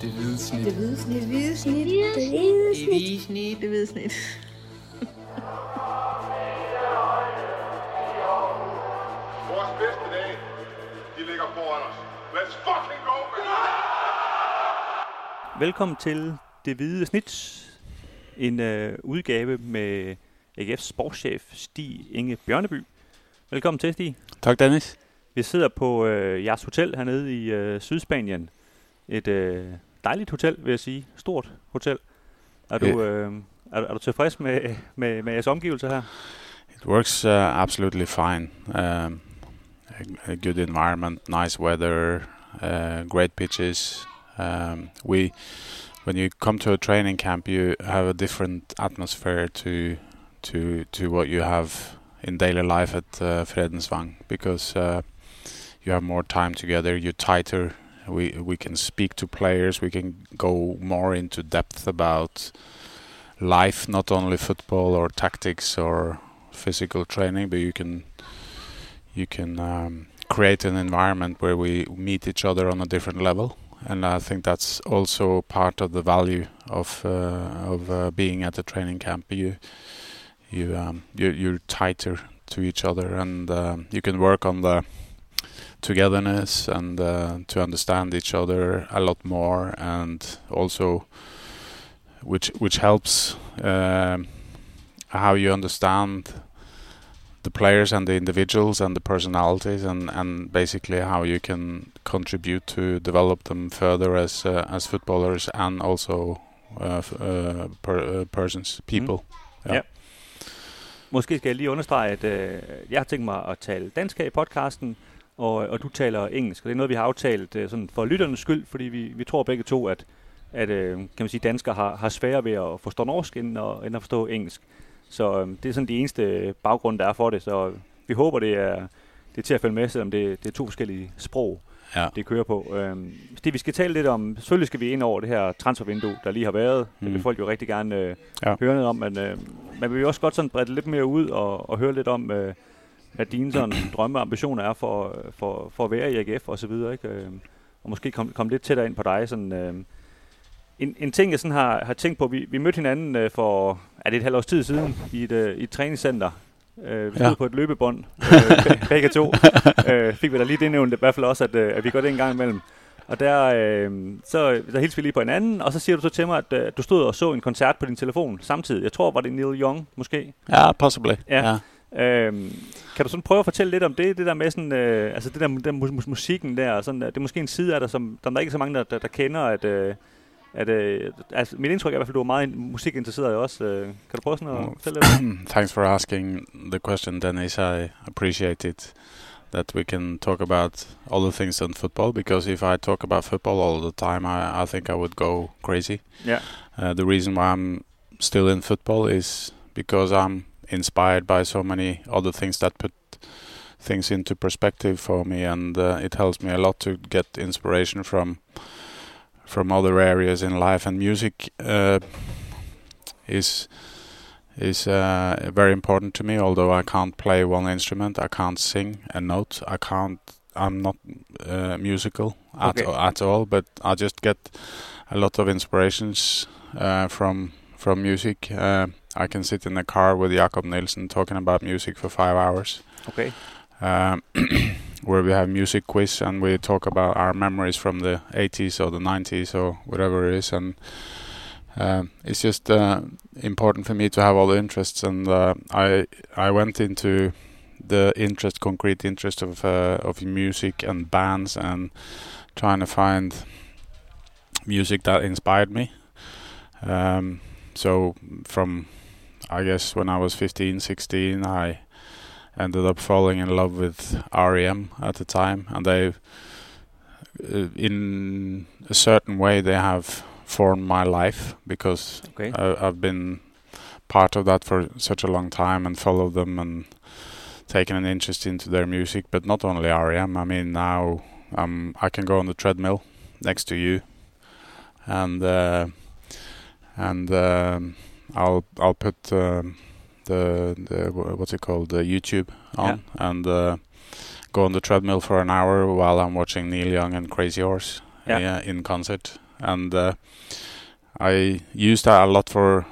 Det hvide snit. Det hvide snit. Det hvide snit. Det hvide Det snit. hvide snit. Det hvide snit. Vores bedste dage, de ligger foran os. Let's fucking go, man! Velkommen til Det Hvide Snit, en øh, udgave med AGF's sportschef Stig Inge Bjørneby. Velkommen til, Stig. Tak, Dennis. Vi sidder på øh, jeres hotel hernede i øh, Sydspanien. Et øh, dejligt hotel, vil jeg sige. Stort hotel. Er du, øh, er, er du tilfreds med, med, med jeres omgivelser her? It works uh, absolutely fine. Um, a, a good environment, nice weather, uh, great pitches. Um, we, when you come to a training camp, you have a different atmosphere to to to what you have in daily life at uh, Fredensvang because uh, you have more time together. You're tighter. We we can speak to players. We can go more into depth about life, not only football or tactics or physical training, but you can you can um, create an environment where we meet each other on a different level, and I think that's also part of the value of uh, of uh, being at the training camp. You you um, you you're tighter to each other, and um, you can work on the togetherness and uh, to understand each other a lot more, and also which which helps um, how you understand the players and the individuals and the personalities and, and basically how you can contribute to develop them further as uh, as footballers and also uh, f- uh, per, uh, persons people. Ja. Måske skal jeg lige understrege, at øh, jeg har tænkt mig at tale dansk her i podcasten, og, og du taler engelsk. Og det er noget, vi har aftalt øh, sådan for lytternes skyld, fordi vi, vi tror begge to, at, at øh, kan man sige, danskere har, har sværere ved at forstå norsk end at, end at forstå engelsk. Så øh, det er sådan de eneste baggrund, der er for det. Så vi håber, det er, det er til at følge med, selvom det, det er to forskellige sprog, Ja. det kører på. Øhm, det vi skal tale lidt om, selvfølgelig skal vi ind over det her transfervindue, der lige har været. Mm. Det vil Mm. folk jo rigtig gerne øh, Ja. høre noget om, men øh, man vil jo også godt sådan brede lidt mere ud og, og høre lidt om, øh, hvad dine sådan, drømme og ambitioner er for, for, for at være i AGF og så videre, ikke? Øh, og måske komme kom lidt tættere ind på dig. Sådan, øh, en, en ting, jeg sådan har, har tænkt på, vi, vi mødte hinanden øh, for, er det et halvt års tid siden, i et, øh, i et træningscenter. Øh, vi stod Ja. på et løbebånd, øh, be- begge to. øh, fik vi da lige det nævnt, i hvert fald også, at, øh, at vi går det en gang imellem. Og der, øh, så der hilste vi lige på hinanden, og så siger du så til mig, at øh, du stod og så en koncert på din telefon samtidig. Jeg tror, var det Neil Young, måske. Yeah, possibly. Ja. yeah. Øhm, kan du sådan prøve at fortælle lidt om det, det der med sådan, øh, altså det der, den mus- mus- musikken der, sådan, øh, det er måske en side af dig, som der er ikke så mange, der, der, der kender, at, øh, at øh, altså, mit indtryk er i hvert fald, at du er meget in- musikinteresseret også. Øh, kan du prøve sådan at Mm. fortælle lidt? Thanks for asking the question, Dennis. I appreciate it that we can talk about other things than football because if I talk about football all the time, I, I think I would go crazy. Ja. Uh, the reason why I'm still in football is because I'm inspired by so many other things that put things into perspective for me, and uh, it helps me a lot to get inspiration from from other areas in life. And music uh, is is uh, very important to me. Although I can't play one instrument, I can't sing a note. I can't. I'm not uh, musical at Okay. at all. But I just get a lot of inspirations uh, from from music. Uh, I can sit in the car with Jacob Nielsen talking about music for five hours, Okay. um, where we have music quiz and we talk about our memories from the 80s or the 90s or whatever it is. And um, it's just uh, important for me to have all the interests. And uh, I I went into the interest, concrete interest of uh, of music and bands and trying to find music that inspired me. Um, so from I guess when I was 15, 16, I ended up falling in love with R.E.M. at the time, and they, uh, in a certain way, they have formed my life because Okay. I, I've been part of that for such a long time and followed them and taken an interest into their music. But not only REM. I mean, now um, I can go on the treadmill next to you, and uh, and um, I'll I'll put um, the, the what's it called the YouTube on and uh, go on the treadmill for an hour while I'm watching Neil Young and Crazy Horse Yeah. uh, in concert. and uh, I use that a lot for.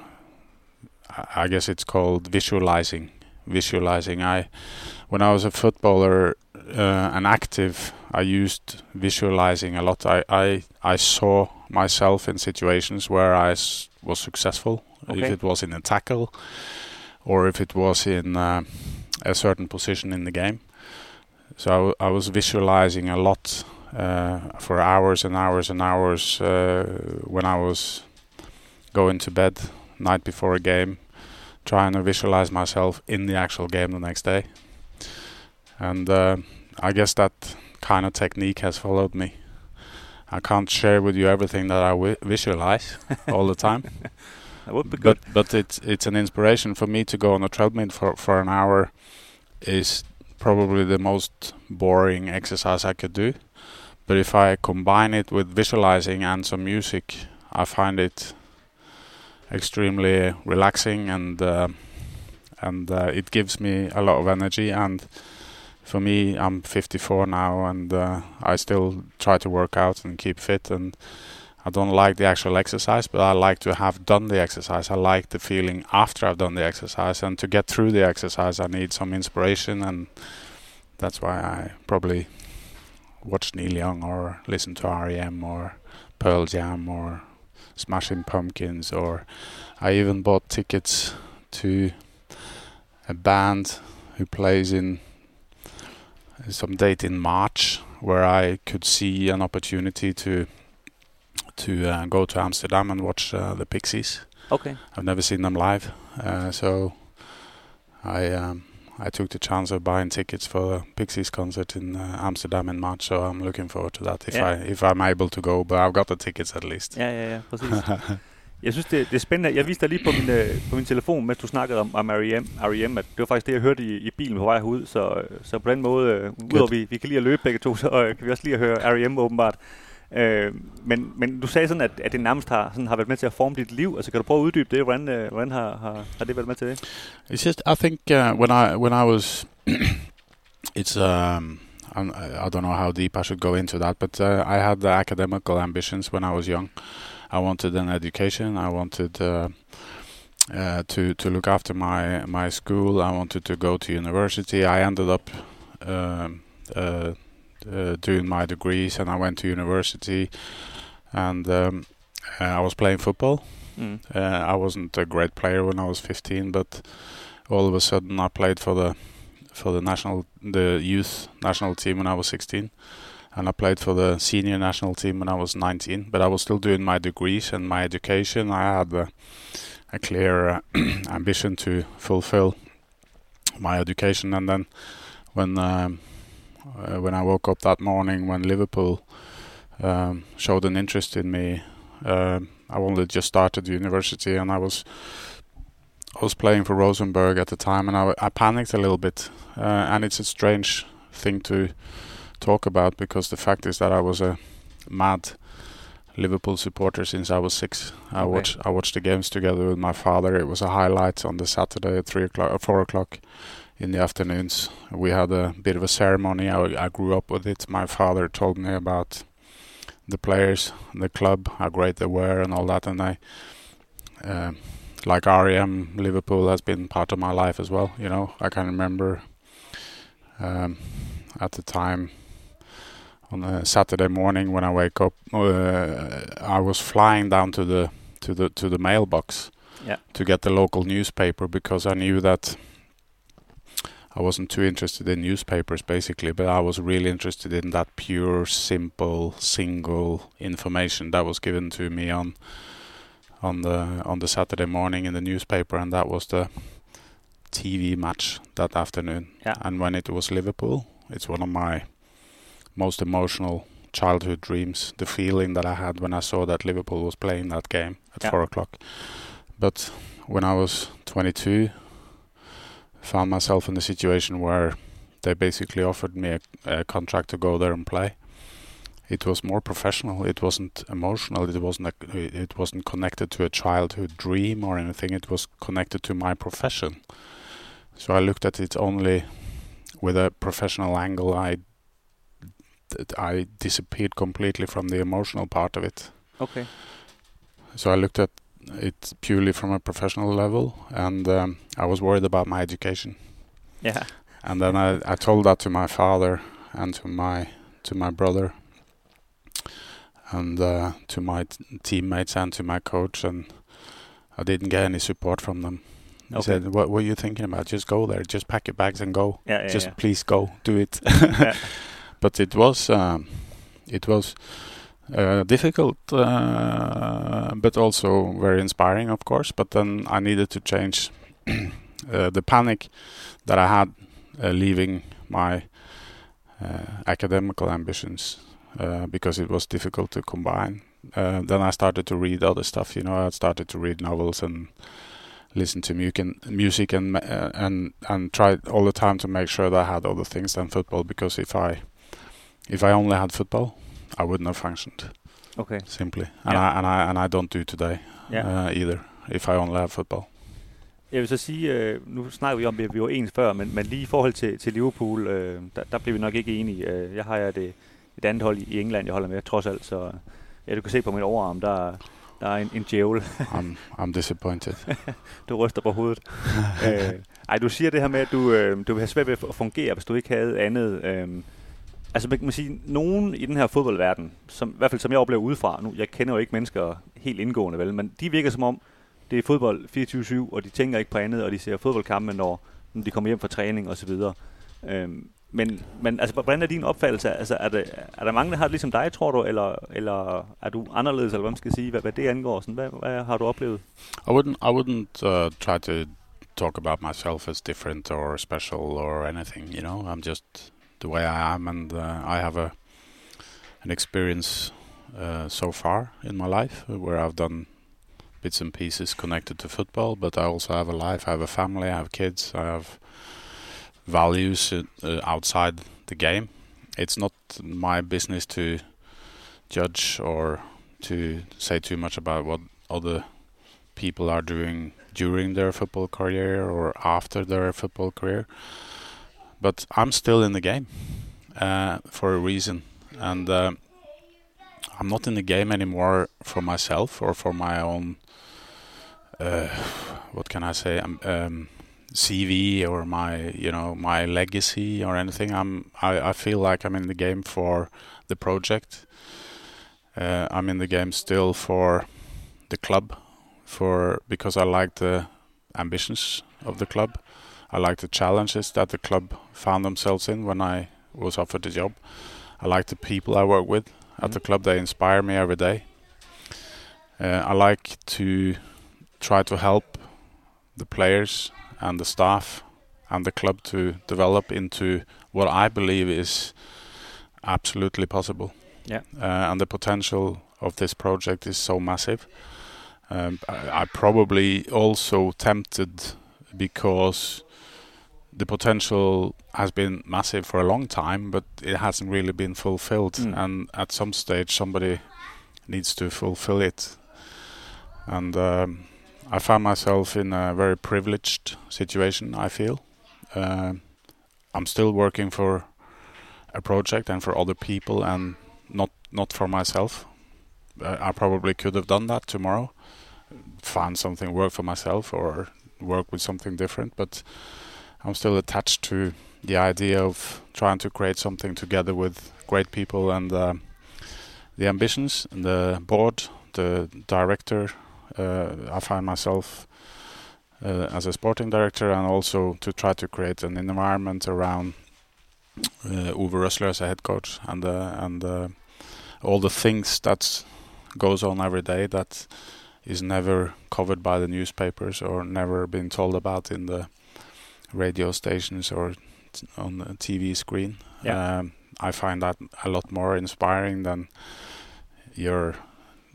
I guess it's called visualizing. Visualizing. I, when I was a footballer, uh, and active, I used visualizing a lot. I I, I saw myself in situations where I s- was successful. Okay. If it was in a tackle, or if it was in uh, a certain position in the game. So I, w- I was visualizing a lot uh, for hours and hours and hours uh, when I was going to bed night before a game, trying to visualize myself in the actual game the next day. And uh, I guess that kind of technique has followed me. I can't share with you everything that I wi- visualize all the time, That would be good. but but it's it's an inspiration for me to go on a treadmill for for an hour. Is probably the most boring exercise I could do, but if I combine it with visualizing and some music, I find it extremely relaxing and uh, and uh, it gives me a lot of energy and for me I'm 54 now and uh, I still try to work out and keep fit and I don't like the actual exercise but I like to have done the exercise. I like the feeling after I've done the exercise and to get through the exercise I need some inspiration and that's why I probably watch Neil Young or listen to R.E.M. or Pearl Jam or Smashing Pumpkins or I even bought tickets to a band who plays in some date in March where I could see an opportunity to to uh, go to Amsterdam and watch uh, the Pixies. Okay. I've never seen them live, uh, so I um, I took the chance of buying tickets for the Pixies concert in uh, Amsterdam in March. So I'm looking forward to that if Yeah. I if I'm able to go. But I've got the tickets at least. Ja, ja, præcis. Jeg synes, det, det er spændende. Jeg viste dig lige på min, øh, på min telefon, mens du snakkede om, om R.E.M., R.E.M., at det var faktisk det, jeg hørte i, i bilen på vej herud. Så, øh, så på den måde, øh, udover vi, vi kan lide at løbe begge to, så øh, kan vi også lide at høre R.E.M. åbenbart. Øh, men, men du sagde sådan, at, at det nærmest har, sådan, har været med til at forme dit liv. Altså kan du prøve at uddybe det? Hvordan, øh, hvordan har, har, har det været med til det? It's just I think uh, when I when I was, it's um I don't know how deep I should go into that, but uh, I had the academical ambitions when I was young. I wanted an education. I wanted uh, uh, to to look after my my school. I wanted to go to university. I ended up um, uh, uh, doing my degrees, and I went to university, and um, uh, I was playing football. Mm. Uh, I wasn't a great player when I was 15, but all of a sudden I played for the for the national the youth national team when I was 16, and I played for the senior national team when I was 19. But I was still doing my degrees and my education. I had a, a clear uh, ambition to fulfill my education, and then when um, uh, when I woke up that morning when Liverpool um, showed an interest in me. Um, I only just started university and I was I was playing for Rosenborg at the time and I, I panicked a little bit uh, and it's a strange thing to talk about because the fact is that I was a mad Liverpool supporter since I was six. I Okay. watched I watched the games together with my father. It was a highlight on the Saturday at three o'clock or four o'clock in the afternoons. We had a bit of a ceremony. I, I grew up with it. My father told me about the players, the club, how great they were, and all that. And I, um like R.E.M., Liverpool has been part of my life as well. You know, I can remember um, at the time on a Saturday morning when I wake up, uh, I was flying down to the to the to the mailbox Yeah. to get the local newspaper because I knew that I wasn't too interested in newspapers basically, but I was really interested in that pure, simple, single information that was given to me on on the on the Saturday morning in the newspaper, and that was the TV match that afternoon. Yeah. And when it was Liverpool, it's one of my most emotional childhood dreams. The feeling that I had when I saw that Liverpool was playing that game at Yeah. four o'clock. But when I was 22, found myself in a situation where they basically offered me a, a contract to go there and play. It was more professional. It wasn't emotional. It wasn't. A, it wasn't connected to a childhood dream or anything. It was connected to my profession. So I looked at it only with a professional angle. I I disappeared completely from the emotional part of it. Okay. So I looked at it purely from a professional level, and um, I was worried about my education. Yeah. And then I, I told that to my father and to my to my brother and uh, to my t- teammates and to my coach, and I didn't get any support from them. He Okay. said, "What what are you thinking about? Just go there. Just pack your bags and go. Yeah, yeah, Just yeah. please go. Do it." But it was um, it was uh, difficult, uh, but also very inspiring, of course. But then I needed to change uh, the panic that I had uh, leaving my uh, academical ambitions uh, because it was difficult to combine. Uh, then I started to read other stuff. You know, I started to read novels and listen to music and music and uh, and and tried all the time to make sure that I had other things than football. Because if I if I only had football, I wouldn't have functioned Okay. simply, and Yeah. I and I and I don't do today Ja. uh, either. If I only have football. Jeg vil så sige, øh, nu snakker vi om, at vi var ens før, men, men lige i forhold til, til Liverpool, øh, der, der bliver vi nok ikke enige. Øh, jeg har ja det, et andet hold i, i England, jeg holder med, trods alt. Så ja, du kan se på min overarm, der, der er en, en djævel. I'm I'm disappointed. du ryster på hovedet. øh, ej, du siger det her med, at du, øh, du vil have svært ved at fungere, hvis du ikke havde andet. Øh, altså, man kan sige, nogen i den her fodboldverden, som, i hvert fald som jeg oplever udefra, nu, jeg kender jo ikke mennesker helt indgående, vel, men de virker som om, det er fodbold 24-7, og de tænker ikke på andet, og de ser fodboldkampe, når, når de kommer hjem fra træning osv. Øhm, men, men altså, hvordan er din opfattelse? Altså, er, det, er der mange, der har det ligesom dig, tror du, eller, eller er du anderledes, eller hvad man skal sige, hvad, hvad det angår? Sådan, hvad, hvad har du oplevet? I wouldn't I wouldn't uh, try to talk about myself as different or special or anything. You know, I'm just the way I am, and uh, I have a an experience uh, so far in my life where I've done bits and pieces connected to football, but I also have a life. I have a family. I have kids. I have values uh, outside the game. It's not my business to judge or to say too much about what other people are doing during their football career or after their football career. But I'm still in the game uh, for a reason, and uh, I'm not in the game anymore for myself or for my own. Uh, what can I say? Um, um, CV or my you know my legacy or anything. I'm I, I feel like I'm in the game for the project. Uh, I'm in the game still for the club, for because I like the ambitions of the club. I like the challenges that the club found themselves in when I was offered the job. I like the people I work with at the club. They inspire me every day. Uh, I like to try to help the players and the staff and the club to develop into what I believe is absolutely possible. Yeah. Uh, and the potential of this project is so massive. Um, I, I probably also tempted because the potential has been massive for a long time, but it hasn't really been fulfilled. Mm. And at some stage, somebody needs to fulfill it. And um, I found myself in a very privileged situation. I feel Um I'm still working for a project and for other people, and not not for myself. Uh, I probably could have done that tomorrow, find something work for myself or work with something different. But I'm still attached to the idea of trying to create something together with great people and uh, the ambitions and the board, the director. Uh, I find myself uh, as a sporting director and also to try to create an environment around uh, Uwe Rösler as a head coach and uh, and uh, all the things that goes on every day that is never covered by the newspapers or never been told about in the radio stations or t- on the TV screen. Yeah. Um, I find that a lot more inspiring than your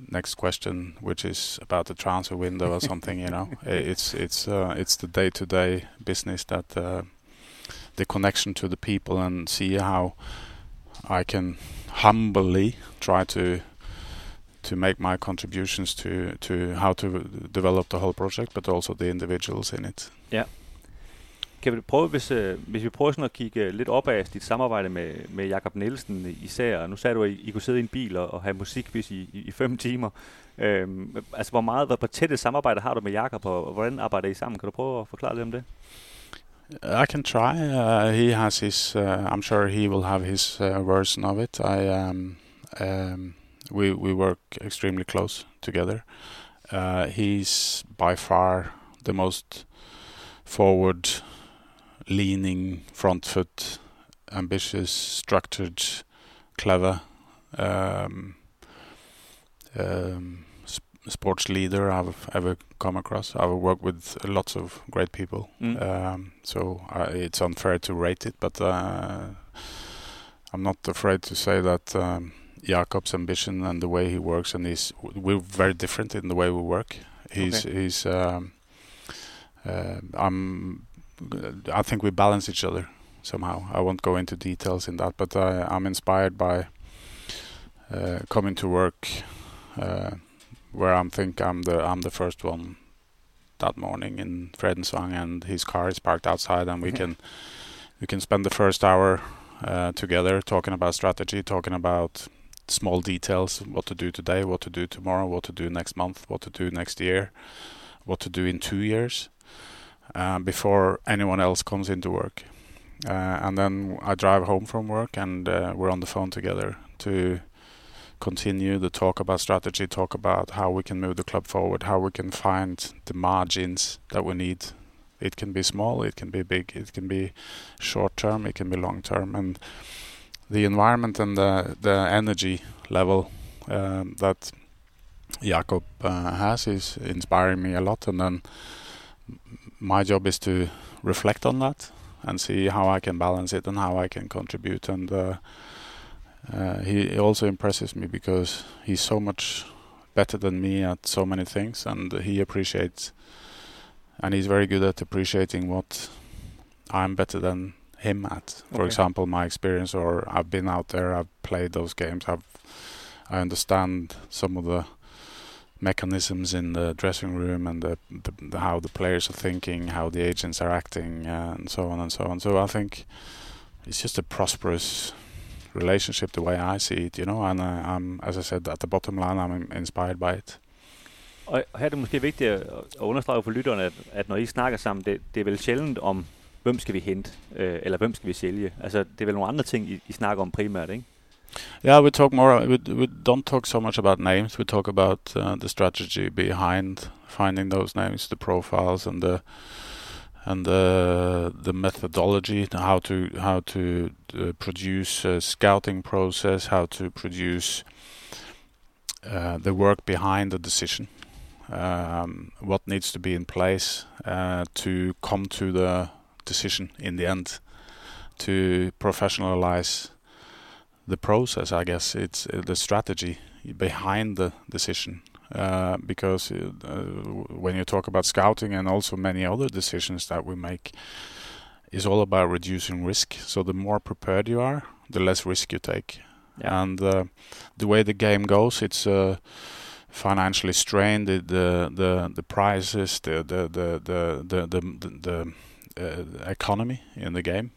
next question, which is about the transfer window or something. You know, it's it's uh, it's the day-to-day business that uh, the connection to the people and see how I can humbly try to to make my contributions to to how to develop the whole project, but also the individuals in it. Kan vi prøve, hvis, øh, hvis vi prøver sådan at kigge øh, lidt op af dit samarbejde med, med Jakob Nielsen især. Nu sagde du, at I, I kunne sidde i en bil og, og have musikvis i, i, i fem timer. Øhm, altså, hvor meget, hvor tæt et samarbejde har du med Jakob, og, og hvordan arbejder I sammen? Kan du prøve at forklare lidt om det? I can try. Uh, he has his. Uh, I'm sure he will have his uh, version of it. I um, um, we we work extremely close together. Uh, he's by far the most forward leaning, front foot, ambitious, structured, clever um, um, sports leader I've ever come across. I've worked with lots of great people, Mm. um, so uh, it's unfair to rate it, but uh, I'm not afraid to say that um, Jacob's ambition and the way he works, and he's we're very different in the way we work. He's Okay. he's um, uh, I'm I think we balance each other somehow. I won't go into details in that, but I, I'm inspired by uh, coming to work uh, where I think I'm the I'm the first one that morning in Fredensvang, and his car is parked outside, and we can we can spend the first hour uh, together talking about strategy, talking about small details, what to do today, what to do tomorrow, what to do next month, what to do next year, what to do in two years, uh, before anyone else comes into work. Uh, and then I drive home from work, and uh, we're on the phone together to continue the talk about strategy, talk about how we can move the club forward, how we can find the margins that we need. It can be small, it can be big, it can be short term, it can be long term, and the environment and the the energy level um, that Jacob uh, has is inspiring me a lot. And then my job is to reflect on that and see how I can balance it and how I can contribute. And uh, uh, he also impresses me because he's so much better than me at so many things, and he appreciates, and he's very good at appreciating what I'm better than him at. For Okay. example, my experience, or I've been out there, I've played those games, I've I understand some of the mechanisms in the dressing room and the, the, the how the players are thinking, how the agents are acting, uh, and so on and so on. So I think it's just a prosperous relationship the way I see it, you know. And uh, I'm, as I said, at the bottom line, I'm inspired by it. Og her er det måske vigtigt at understrege for lytterne, at, at når I snakker sammen, det, det er vel sjældent om, hvem skal vi hente, øh, eller hvem skal vi sælge. Altså, det er vel nogle andre ting, I, I snakker om primært, ikke? Yeah, we talk more. We, we don't talk so much about names. We talk about uh, the strategy behind finding those names, the profiles, and the and the the methodology, how to how to uh, produce a scouting process, how to produce uh, the work behind the decision, um, what needs to be in place uh, to come to the decision in the end, to professionalize the process. I guess it's uh, the strategy behind the decision. Uh, because uh, when you talk about scouting and also many other decisions that we make, is all about reducing risk. So the more prepared you are, the less risk you take. Ja. And uh, the way the game goes, it's uh, financially strained. The the the, the prices, the the the the the the, the, the uh, economy in the game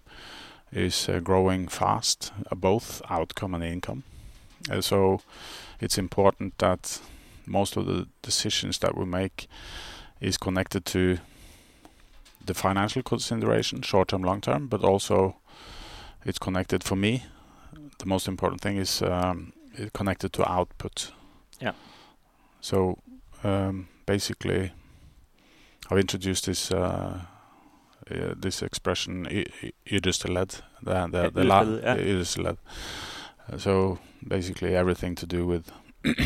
is uh, growing fast, uh, both outcome and income. Uh, so it's important that most of the decisions that we make is connected to the financial consideration, short term, long term, but also it's connected for me. The most important thing is um, connected to output. Yeah. So um, basically, I've introduced this uh, uh, this expression yrdesled, the the, the la- yeah. So basically, everything to do with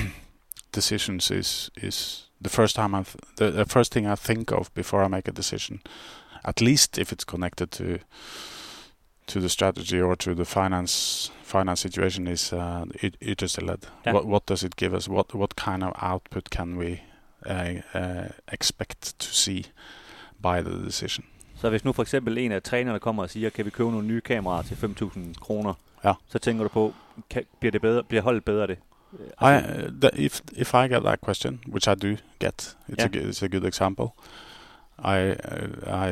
decisions is is the first time I th- the, the first thing I think of before I make a decision. At least if it's connected to to the strategy or to the finance finance situation is uh, it it is led. Yeah. What what does it give us? What what kind of output can we uh, uh, expect to see by the decision? Så hvis nu for eksempel en af trænerne kommer og siger, kan vi købe nogle nye kameraer til 5.000 kroner, Ja. så tænker du på, kan, bliver, det bedre, bliver holdet bedre af det? Øh, I, Altså, uh, the, if if I get that question, which I do get, it's a Yeah. g it's a good example. I uh, I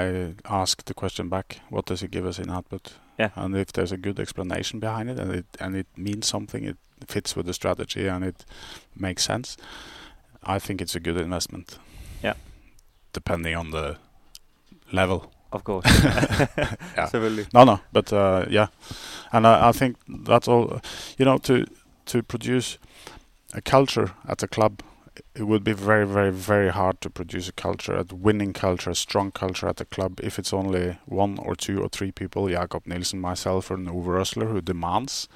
I ask the question back. What does it give us in output? Yeah. And if there's a good explanation behind it, and it and it means something, it fits with the strategy, and it makes sense. I think it's a good investment. Yeah. Depending on the level. Of course. Yeah. Selvfølgelig. No, no, but uh, yeah, and I, I think that's all. You know, to to produce a culture at a club, it would be very, very, very hard to produce a culture, a winning culture, a strong culture at a club if it's only one or two or three people, Jacob Nielsen, myself, and Uwe Rösler, who demands,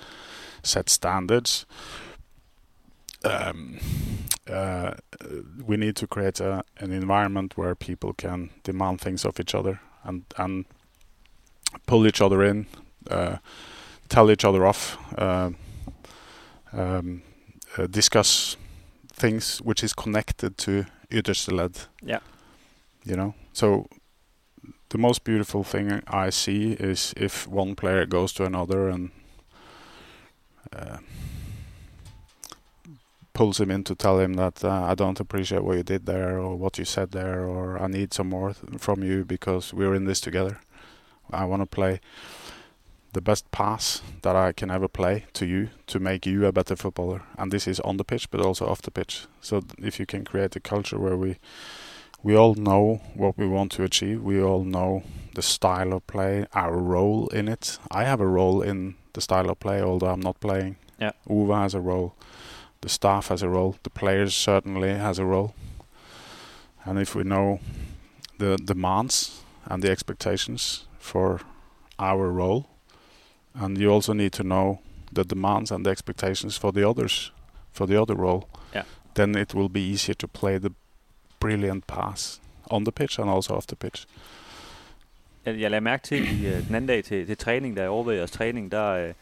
set standards. Um, uh, we need to create a, an environment where people can demand things of each other and and pull each other in, uh, tell each other off, uh, um, uh, discuss things which is connected to ytterste Yeah. You know, so the most beautiful thing I see is if one player goes to another and uh, pulls him in to tell him that uh, I don't appreciate what you did there or what you said there or I need some more th- from you because we're in this together. I want to play the best pass that I can ever play to you to make you a better footballer. And this is on the pitch, but also off the pitch. So th- if you can create a culture where we we all know what we want to achieve, we all know the style of play, our role in it. I have a role in the style of play, although I'm not playing. Yeah. Uwe has a role. The staff has a role. The players certainly has a role. And if we know the demands and the expectations for our role, and you also need to know the demands and the expectations for the others, for the other role, Yeah. then it will be easier to play the brilliant pass on the pitch and also off the pitch. Jeg, lagde mærke til i øh, den anden dag til, til træning, da jeg overvejede jeres træning, der øh,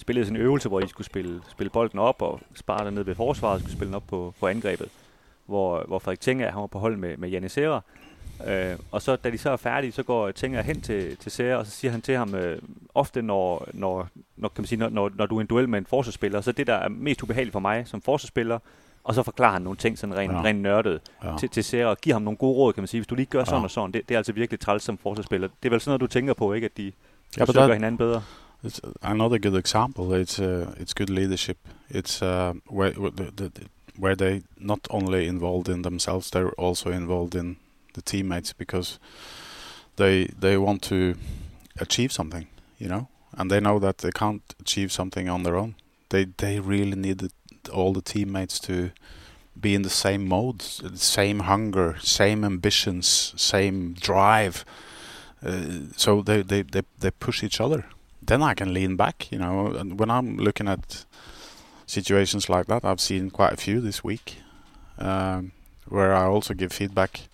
spillede sådan en øvelse, hvor I skulle spille, spille bolden op og spare den ned ved forsvaret, og skulle spille den op på, på angrebet. Hvor, hvor Frederik Tinger, han var på hold med, med Janne Serra. Øh, og så, da de så er færdige, så går Tinger hen til, til Serra, og så siger han til ham, øh, ofte når, når, når, kan man sige, når, når, når du er i en duel med en forsvarsspiller, så det, der er mest ubehageligt for mig som forsvarsspiller, og så forklarer han nogle ting sådan rent, Ja. ja. rent nørdet Ja. til, til Serra, og giver ham nogle gode råd, kan man sige. Hvis du lige gør sådan Ja. og sådan, det, det er altså virkelig træls som forsvarsspiller. Det er vel sådan noget, du tænker på, ikke? At de but forsøger that, hinanden bedre. It's another good example. It's uh, it's good leadership. It's uh, where where the, the, the- they not only involved in themselves, they're also involved in the teammates because they they want to achieve something, you know, and they know that they can't achieve something on their own. They they really need it, all the teammates to be in the same mode, same hunger, same ambitions, same drive. Uh, so they, they, they, they push each other then I can lean back, you know. And when I'm looking at situations like that, I've seen quite a few this week, um, where I also give feedback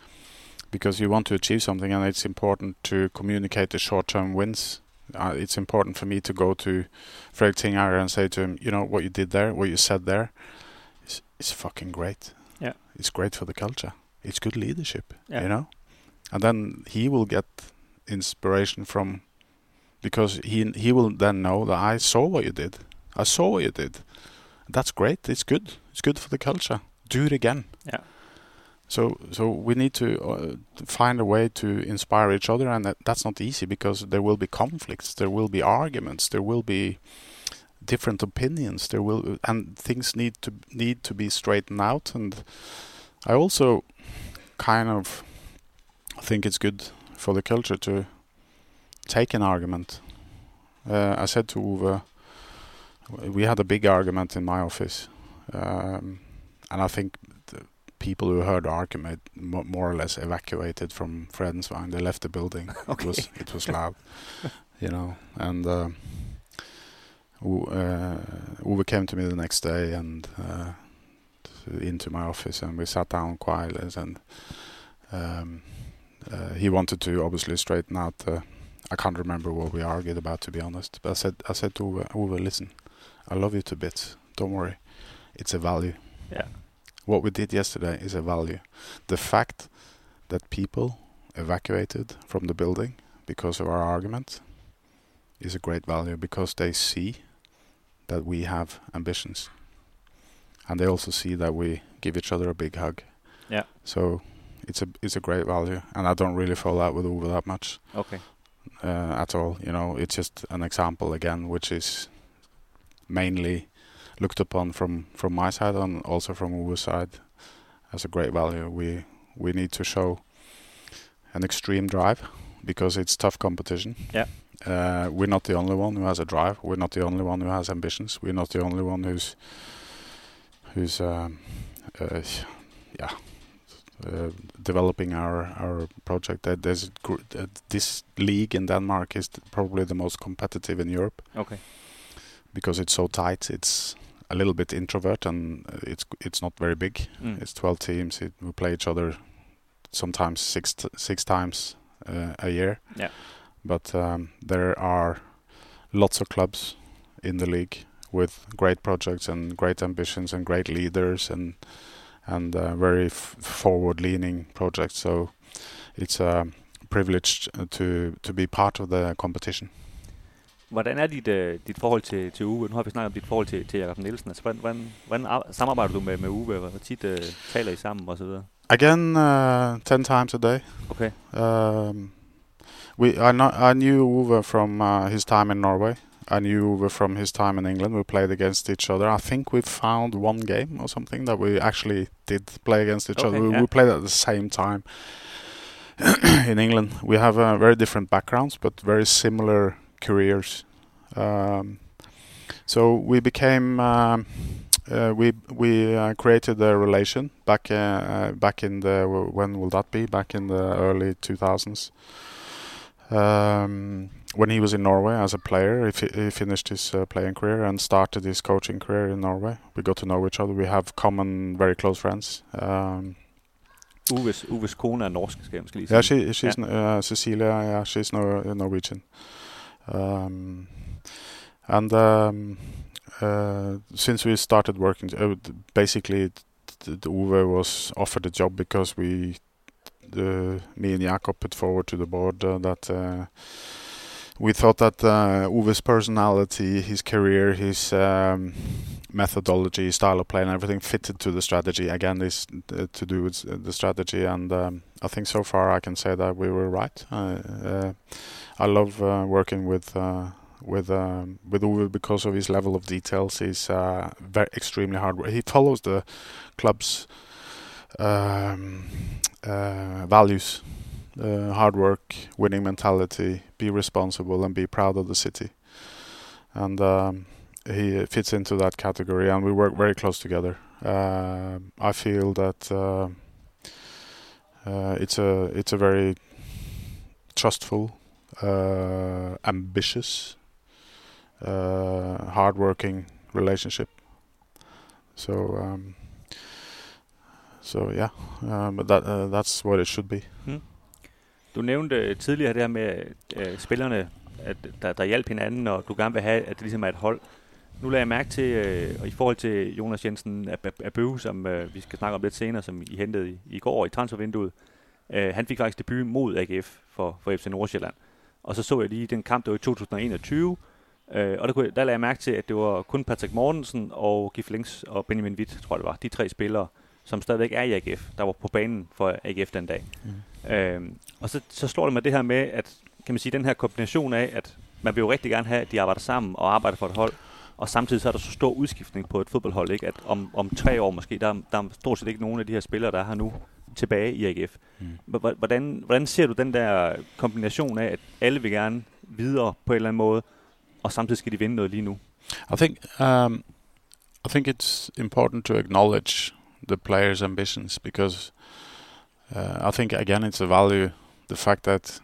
because you want to achieve something, and it's important to communicate the short-term wins. Uh, it's important for me to go to Frederik Tingager and say to him, you know, what you did there, what you said there, is is fucking great. Yeah. it's great for the culture. It's good leadership, Yeah. you know. And then he will get inspiration from because he he will then know that I saw what you did. I saw what you did. That's great. It's good. It's good for the culture. Do it again. Yeah. So so we need to uh, find a way to inspire each other, and that, that's not easy because there will be conflicts. There will be arguments. There will be different opinions. There will and things need to need to be straightened out. And I also kind of think it's good for the culture to take an argument. Uh, I said to Uwe, we had a big argument in my office, um, and I think the people who heard the argument mo- more or less evacuated from Fredensvang. They left the building. Okay. It was it was loud, you know. And uh, uh, Uwe came to me the next day and uh, into my office, and we sat down quietly. And um, uh, he wanted to obviously straighten out. The, I can't remember what we argued about, to be honest. But I said, I said to Uwe, Uwe, listen, I love you to bits. Don't worry, it's a value. Yeah. What we did yesterday is a value. The fact that people evacuated from the building because of our argument is a great value because they see that we have ambitions. And they also see that we give each other a big hug. Yeah. So it's a it's a great value, and I don't really fall out with Uwe that much Okay. Uh, at all. You know, it's just an example again, which is mainly looked upon from from my side and also from Uwe's side as a great value. We we need to show an extreme drive because it's tough competition. Yeah. Uh, we're not the only one who has a drive. We're not the only one who has ambitions. We're not the only one who's who's um, uh, yeah developing our our project. There- There's gr- uh, this league in Denmark is probably the most competitive in Europe Okay. because it's so tight. It's a little bit introvert and uh, it's it's not very big. Mm. It's 12 teams. It, we play each other sometimes six t- six times uh, a year. Yeah. But um, there are lots of clubs in the league with great projects and great ambitions and great leaders and and uh, very f- forward-leaning project. So it's a privilege to to be part of the competition. Hvordan er dit, øh, dit forhold til, til Uwe? Nu har vi snakket om dit forhold til, til Jacob Nielsen. Altså, hvordan, hvordan, hvordan samarbejder du med, med Uwe? Hvor tit øh, taler I sammen videre? Again, uh, ten times a day. Okay. Um, we I, know, I knew Uwe from uh, his time in Norway. I knew Uwe from his time in England. We played against each other. I think we found one game or something that we actually did play against each Okay, other. We, yeah. we played at the same time in England. We have uh, very different backgrounds, but very similar careers. Um, so we became. Um, uh, we we uh, created a relation back uh, uh, back in the when will that be back in the early 2000s um, when he was in Norway as a player he, he finished his uh, playing career and started his coaching career in Norway. We got to know each other. We have common very close friends um, Uwes, Uwes kone er norsk, skal jeg måske lige sige. yeah she she's uh, Cecilia yeah she's no, Norwegian. Um, and um, uh, since we started working, uh, basically, the, the Uwe was offered a job because we, the, me and Jacob put forward to the board uh, that uh, we thought that uh, Uwe's personality, his career, his um, methodology, style of play, and everything fitted to the strategy. Again, this uh, to do with the strategy, and um, I think so far I can say that we were right. Uh, uh, I love uh, working with uh, with um, with Uwe because of his level of details. He's uh, very extremely hard. He follows the club's um, uh, values: uh, hard work, winning mentality, be responsible, and be proud of the city. And um, he fits into that category, and we work very close together. Uh, I feel that uh, uh, it's a it's a very trustful, uh, ambitious, uh, hardworking relationship. So, um, so yeah, uh, but that uh, that's what it should be. Du nævnte øh, tidligere det her med øh, spillerne, at der, der hjalp hinanden, og du gerne vil have, at det ligesom er et hold. Nu lader jeg mærke til, øh, og i forhold til Jonas Jensen Abø, som øh, vi skal snakke om lidt senere, som I hentede i, i går i transfervinduet. Øh, han fik faktisk debut mod AGF for, for FC Nordsjælland. Og så så jeg lige den kamp, der var i 2021, øh, og der, kunne, der lagde jeg mærke til, at det var kun Patrick Mortensen og Gif Links og Benjamin Witt, tror jeg det var, de tre spillere, som stadigvæk er i AGF, der var på banen for AGF den dag. Øhm, og så, så slår det mig det her med, at kan man sige, den her kombination af, at man vil jo rigtig gerne have, at de arbejder sammen og arbejder for et hold, og samtidig så er der så stor udskiftning på et fodboldhold, ikke? at om, om tre år måske, der, er- der er stort set ikke nogen af de her spillere, der er her nu, tilbage i AGF. Mm. Hvordan, hvordan ser du den der kombination af, at alle vil gerne videre på en eller anden måde, og samtidig skal de vinde noget lige nu? I think um, I think it's important to acknowledge the players' ambitions because uh, I think again it's a value the fact that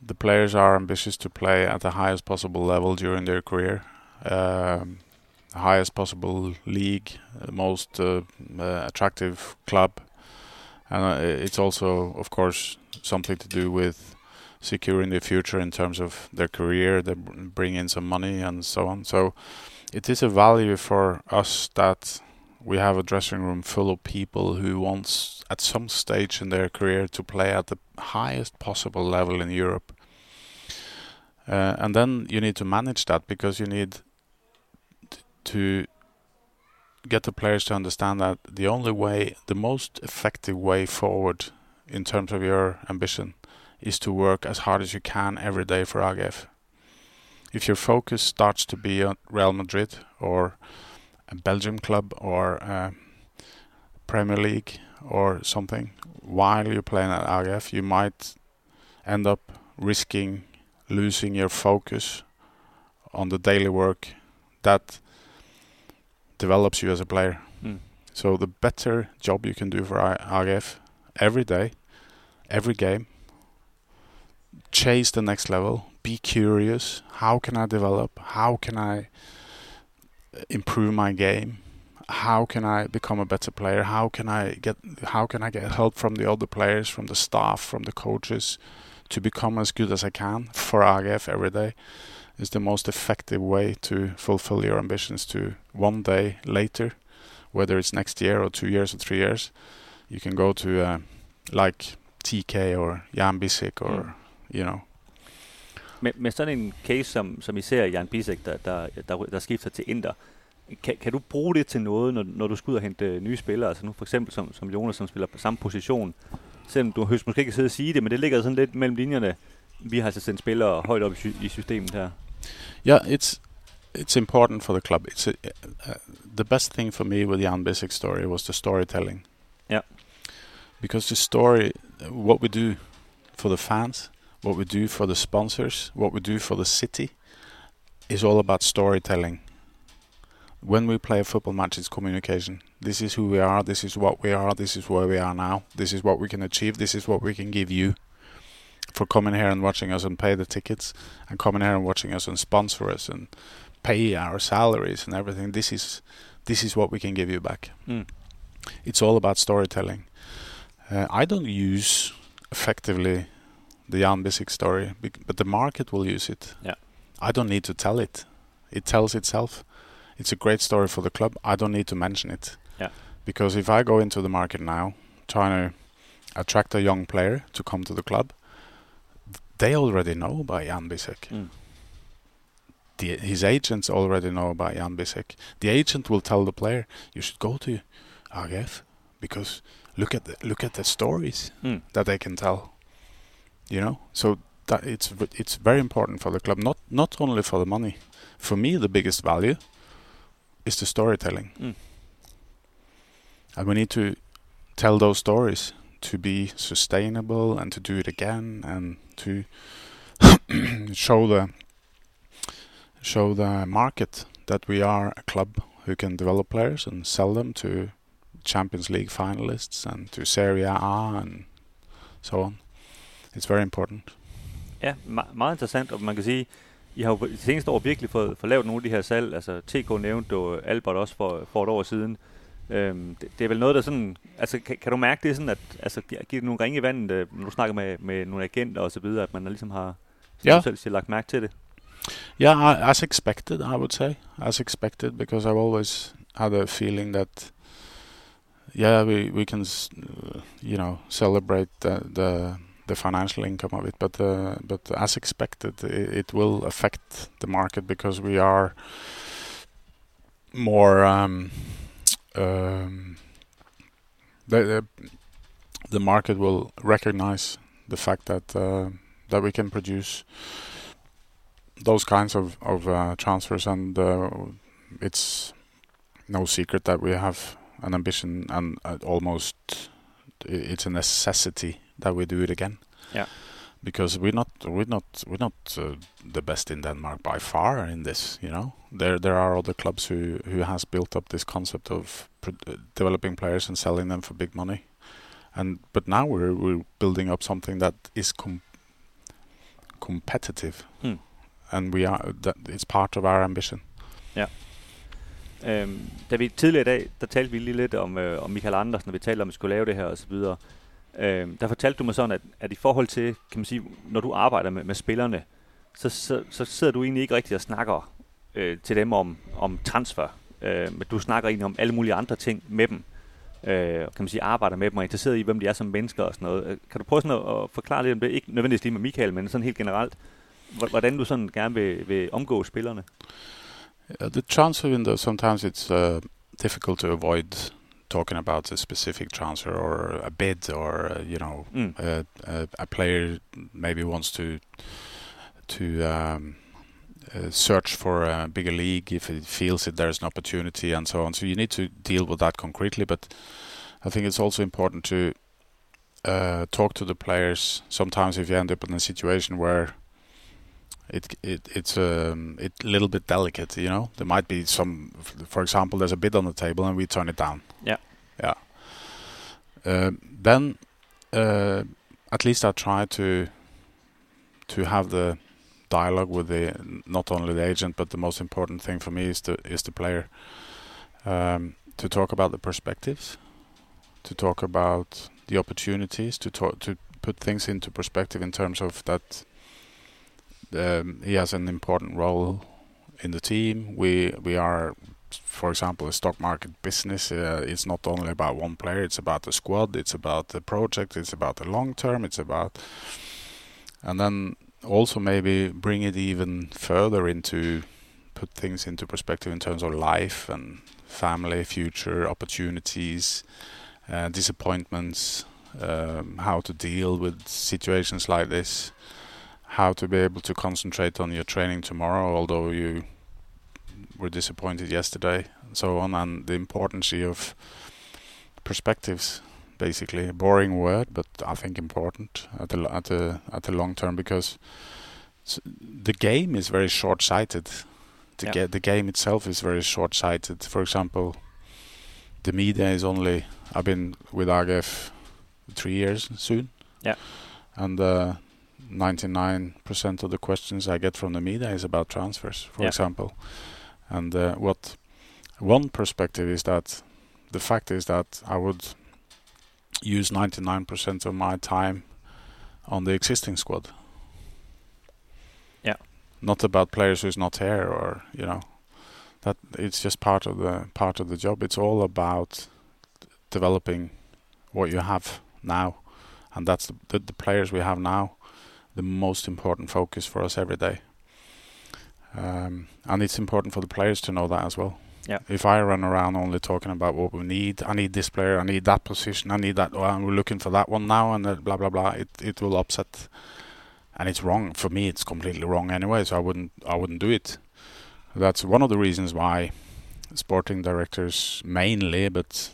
the players are ambitious to play at the highest possible level during their career, um, the highest possible league, the most uh, uh, attractive club, and uh, it's also, of course, something to do with securing the future in terms of their career. They bring in some money and so on. So it is a value for us that we have a dressing room full of people who wants at some stage in their career to play at the highest possible level in Europe. Uh, and then you need to manage that because you need t- to get the players to understand that the only way, the most effective way forward in terms of your ambition is to work as hard as you can every day for AGF. If your focus starts to be on Real Madrid or Belgium club or uh, Premier League or something while you're playing at AGF, you might end up risking losing your focus on the daily work that develops you as a player. Mm. So the better job you can do for AGF every day, every game, chase the next level, be curious. How can I develop? How can I improve my game? How can I become a better player? How can I get how can I get help from the other players, from the staff, from the coaches to become as good as I can for AGF every day? Is the most effective way to fulfill your ambitions to one day later, whether it's next year or two years or three years, you can go to uh, like TK or Yann Bisseck or Mm. you know Med, med sådan en case, som, som I ser i Jan Bisek, der, der, der, der skifter til Inter, kan, kan du bruge det til noget, når, når du skal ud og hente øh, nye spillere? Altså nu for eksempel som, som Jonas, som spiller på samme position. Selvom du høst måske ikke sidde og sige det, men det ligger sådan lidt mellem linjerne. Vi har altså sendt spillere højt op i, sy- i systemet her. Yeah, it's it's important for the club. It's a, uh, the best thing for me with Jan Bissek's story was the storytelling. Yeah. Because the story, what we do for the fans, what we do for the sponsors, what we do for the city, is all about storytelling. When we play a football match, it's communication. This is who we are. This is what we are. This is where we are now. This is what we can achieve. This is what we can give you for coming here and watching us and pay the tickets and coming here and watching us and sponsor us and pay our salaries and everything. This is this is what we can give you back. Mm. It's all about storytelling. Uh, I don't use effectively the Yann Bisseck story, but the market will use it. Yeah. I don't need to tell it. It tells itself. It's a great story for the club. I don't need to mention it. Yeah. Because if I go into the market now trying to attract a young player to come to the club, they already know about Yann Bisseck. Mm. The, his agents already know about Yann Bisseck. The agent will tell the player, "You should go to AGF because look at the look at the stories Mm. that they can tell." You know, so that it's it's very important for the club, not not only for the money. For me, the biggest value is the storytelling, Mm. and we need to tell those stories to be sustainable and to do it again and to show the show the market that we are a club who can develop players and sell them to Champions League finalists and to Serie A and so on. It's very important. Ja, me- meget interessant, og man kan sige, I har jo de seneste år virkelig fået, fået lavet nogle af de her salg. Altså TK nævnte du Albert også for, for et år siden. Øhm, det, det, er vel noget, der sådan... Altså, kan, kan du mærke det sådan, at altså, gi- giver det nogle ringe i vandet, øh, når du snakker med, med nogle agenter og så videre, at man ligesom har, du selv siger, lagt mærke til det? Yeah, as expected, I would say, as expected, because I've always had a feeling that, yeah, we we can, uh, you know, celebrate the the, the financial income of it, but uh, but as expected, it, it will affect the market because we are more um, um, the, the the market will recognize the fact that uh, that we can produce those kinds of of uh, transfers, and uh, it's no secret that we have an ambition, and uh, almost it's a necessity that we do it again. Yeah. Because we're not we're not we're not uh, the best in Denmark by far in this. You know, there there are other clubs who who has built up this concept of pro- uh, developing players and selling them for big money, and but now we're we're building up something that is com- competitive Hmm. and we are that it's part of our ambition. Yeah. Øhm, da vi tidligere i dag, der talte vi lige lidt om, øh, om Mikael Anderson, når vi talte om, at vi skulle lave det her og Øh, der fortalte du mig sådan, at, at i forhold til, kan man sige, når du arbejder med, med spillerne, så, så, så sidder du egentlig ikke rigtig og snakker øh, til dem om, om transfer. Øh, men du snakker egentlig om alle mulige andre ting med dem. Øh, kan man sige, arbejder med dem og er interesseret i, hvem de er som mennesker og sådan noget. Øh, kan du prøve sådan at, at forklare lidt om det? Ikke nødvendigvis lige med Michael, men sådan helt generelt. Hvordan du sådan gerne vil, vil omgå spillerne? Uh, the transfer window sometimes it's uh, difficult to avoid talking about a specific transfer or a bid or uh, you know Mm. uh, uh, a player maybe wants to to um, uh, search for a bigger league if it feels that there's an opportunity and so on. So you need to deal with that concretely. But I think it's also important to uh, talk to the players. Sometimes if you end up in a situation where it it it's um, it a little bit delicate, you know, there might be some. For example, there's a bid on the table and we turn it down. Yeah. Yeah. Uh, then uh, at least I try to to have the dialogue with the not only the agent but the most important thing for me is the is the player um, to talk about the perspectives to talk about the opportunities to talk to put things into perspective in terms of that um, he has an important role in the team. We we are for example a stock market business. Uh, it's not only about one player it's about the squad it's about the project it's about the long term it's about and then also maybe bring it even further into put things into perspective in terms of life and family, future opportunities, uh, disappointments, um, how to deal with situations like this, how to be able to concentrate on your training tomorrow, although you were disappointed yesterday, and so on, and the importance of perspectives basically a boring word, but I think important at the at the at the long term because the game is very short-sighted. The Yeah. ga- the game itself is very short-sighted. For example, the media is only. I've been with AGF three years soon. Yeah. and uh, 99% of the questions I get from the media is about transfers, for Yeah. example. And uh, what one perspective is that the fact is that I would use 99% of my time on the existing squad. Yeah. Not about players who's not here or, you know, that it's just part of the part of the job. It's all about developing what you have now. And that's the, the, the players we have now, the most important focus for us every day. Um, and it's important for the players to know that as well. Yeah. If I run around only talking about what we need, I need this player, I need that position, I need that, oh, and we're looking for that one now, and blah blah blah. It it will upset, and it's wrong for me. It's completely wrong anyway. So I wouldn't I wouldn't do it. That's one of the reasons why sporting directors mainly, but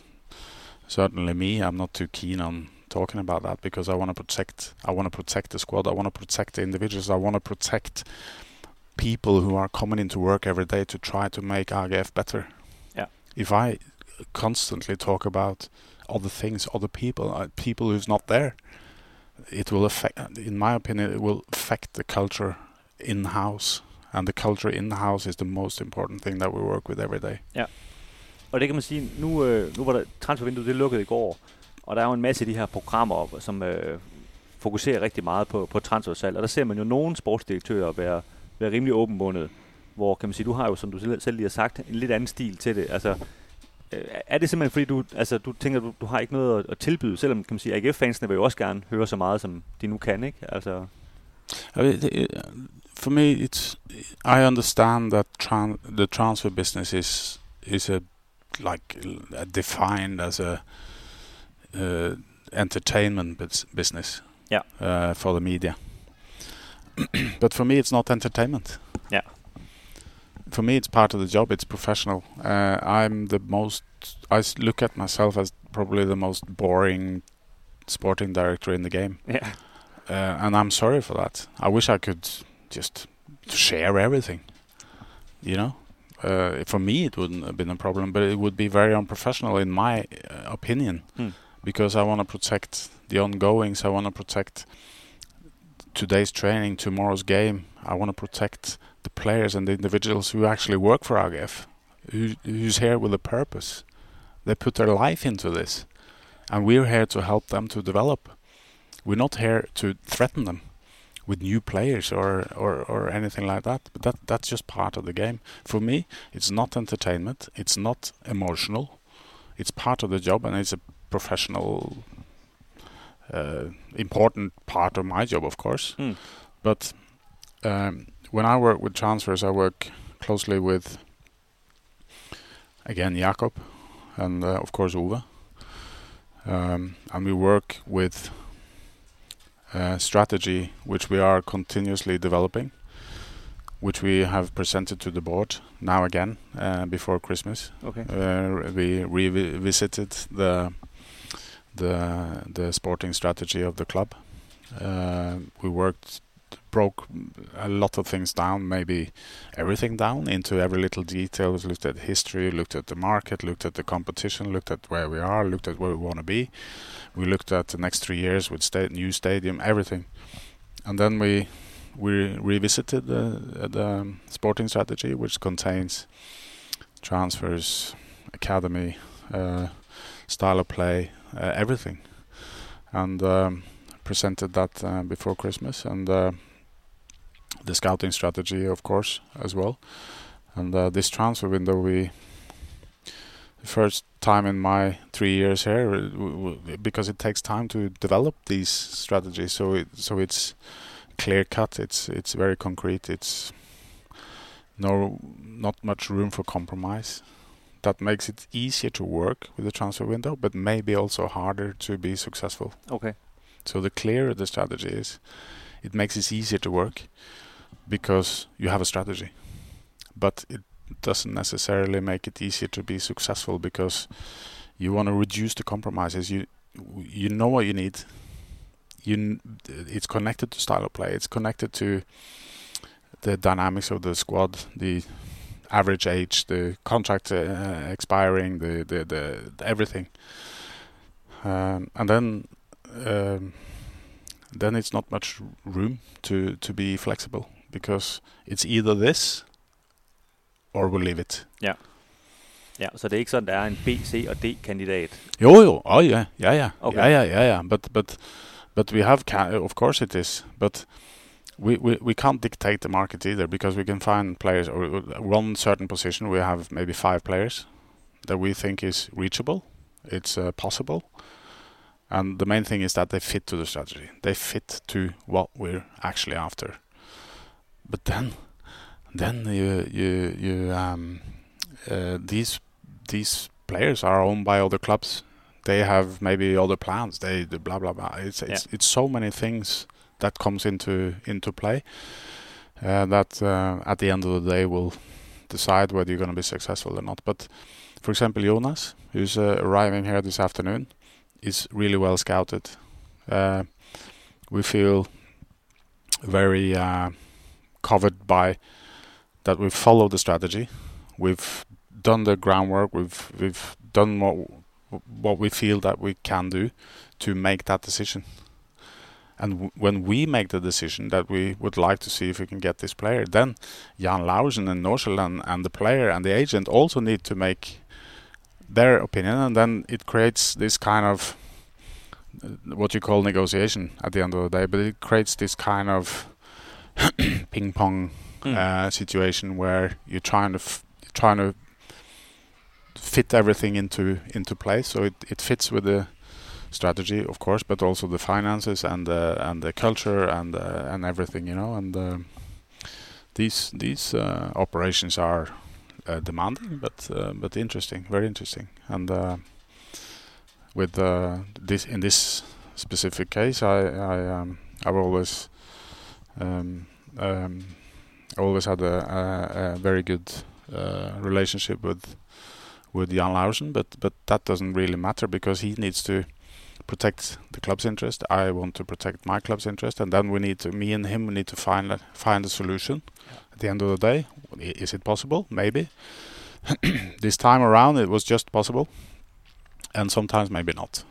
certainly me, I'm not too keen on talking about that because I want to protect. I want to protect the squad. I want to protect the individuals. I want to protect people who are coming into work every day to try to make AGF better. Yeah. If I constantly talk about other things, other people, uh, people who's not there, it will affect. In my opinion, it will affect the culture in house, and the culture in house is the most important thing that we work with every day. Og det kan man sige, nu, øh, nu var der transfervinduet, det lukkede i går, og der er jo en masse af de her programmer, op, som øh, fokuserer rigtig meget på, på transfersalg, og der ser man jo nogle sportsdirektører være, være rimelig åbenbundet, hvor kan man sige, du har jo, som du selv- lige har sagt, en lidt anden stil til det. Altså, øh, er det simpelthen fordi, du, altså, du tænker, du, du har ikke noget at, at tilbyde, selvom kan man sige, AGF-fansene vil jo også gerne høre så meget, som de nu kan, ikke? Altså, for me, it's I understand that tran- the transfer business is is a like defined as a entertainment bus- business. Yeah. Uh, for the media, but for me, it's not entertainment. Yeah. For me, it's part of the job. It's professional. Uh, I'm the most. I look at myself as probably the most boring sporting director in the game ja. uh, and I'm sorry for that. I wish I could just share everything. You know, uh, for me it wouldn't have been a problem, but it would be very unprofessional in my uh, opinion, Hmm. Because I want to protect the ongoings. I want to protect today's training, tomorrow's game. I want to protect the players and the individuals who actually work for AGF, who, who's here with a purpose. They put their life into this, and we're here to help them to develop. We're not here to threaten them with new players or, or, or anything like that. But that that's just part of the game. For me, it's not entertainment. It's not emotional. It's part of the job, and it's a professional, uh, important part of my job, of course. Mm. But um, when I work with transfers, I work closely with again Jacob, and uh, of course Uwe. Um, and we work with a strategy which we are continuously developing, which we have presented to the board now again uh, before Christmas. Okay. Uh, we revisited the the the sporting strategy of the club. Uh, we worked broke a lot of things down, maybe everything down into every little detail. We looked at history, looked at the market, looked at the competition, looked at where we are, looked at where we want to be. We looked at the next three years with sta- new stadium, everything, and then we we revisited the the sporting strategy, which contains transfers, academy, uh, style of play, everything, and. Um, presented that uh, before Christmas, and uh, the scouting strategy, of course, as well. And uh, this transfer window, we the first time in my three years here, because it takes time to develop these strategies. So it so it's clear cut. It's it's very concrete. It's no not much room for compromise. That makes it easier to work with the transfer window, but maybe also harder to be successful. Okay. So the clearer the strategy is, it makes it easier to work because you have a strategy. But it doesn't necessarily make it easier to be successful because you want to reduce the compromises. You you know what you need. You it's connected to style of play. It's connected to the dynamics of the squad, the average age, the contract uh, expiring, the the, the, the everything. Um, and then um, then it's not much room to to be flexible because it's either this or we'll leave it. Ja. Ja, så det er ikke sådan, der er en B, C og D kandidat. Jo, jo. Oh, yeah, yeah, yeah, Okay. yeah, yeah, yeah, yeah. But but but we have, ca- of course, it is. But we, we we can't dictate the market either because we can find players or one certain position. We have maybe five players that we think is reachable. It's uh, possible. And the main thing is that they fit to the strategy. They fit to what we're actually after. But then, then you you you um, uh, these these players are owned by other clubs. They have maybe other plans. They the blah blah blah. It's it's it's so many things that comes into into play uh, that uh, at the end of the day will decide whether you're going to be successful or not. But for example, Jonas, who's uh, arriving here this afternoon, is really well scouted. Uh, we feel very uh, covered by that we've followed the strategy, we've done the groundwork, we've we've done what what we feel that we can do to make that decision. And w- when we make the decision that we would like to see if we can get this player, then Jan Laursen and Nordsjælland and the player and the agent also need to make their opinion, and then it creates this kind of uh, what you call negotiation at the end of the day. But it creates this kind of ping pong Mm. uh, situation where you're trying to f- trying to fit everything into into place. So it, it fits with the strategy, of course, but also the finances and the and the culture and uh, and everything, you know. And um these these uh, operations are uh, demanding, but but interesting, very interesting. And with this in this specific case, I I um, I've always um, um, always had a, a, a very good uh, relationship with with Jan Laursen, but but that doesn't really matter because he needs to protect the club's interest. I want to protect my club's interest, and then we need to me and him need to find a, find a solution. At the end of the day, is it possible? Maybe. this time around, it was just possible, and sometimes maybe not.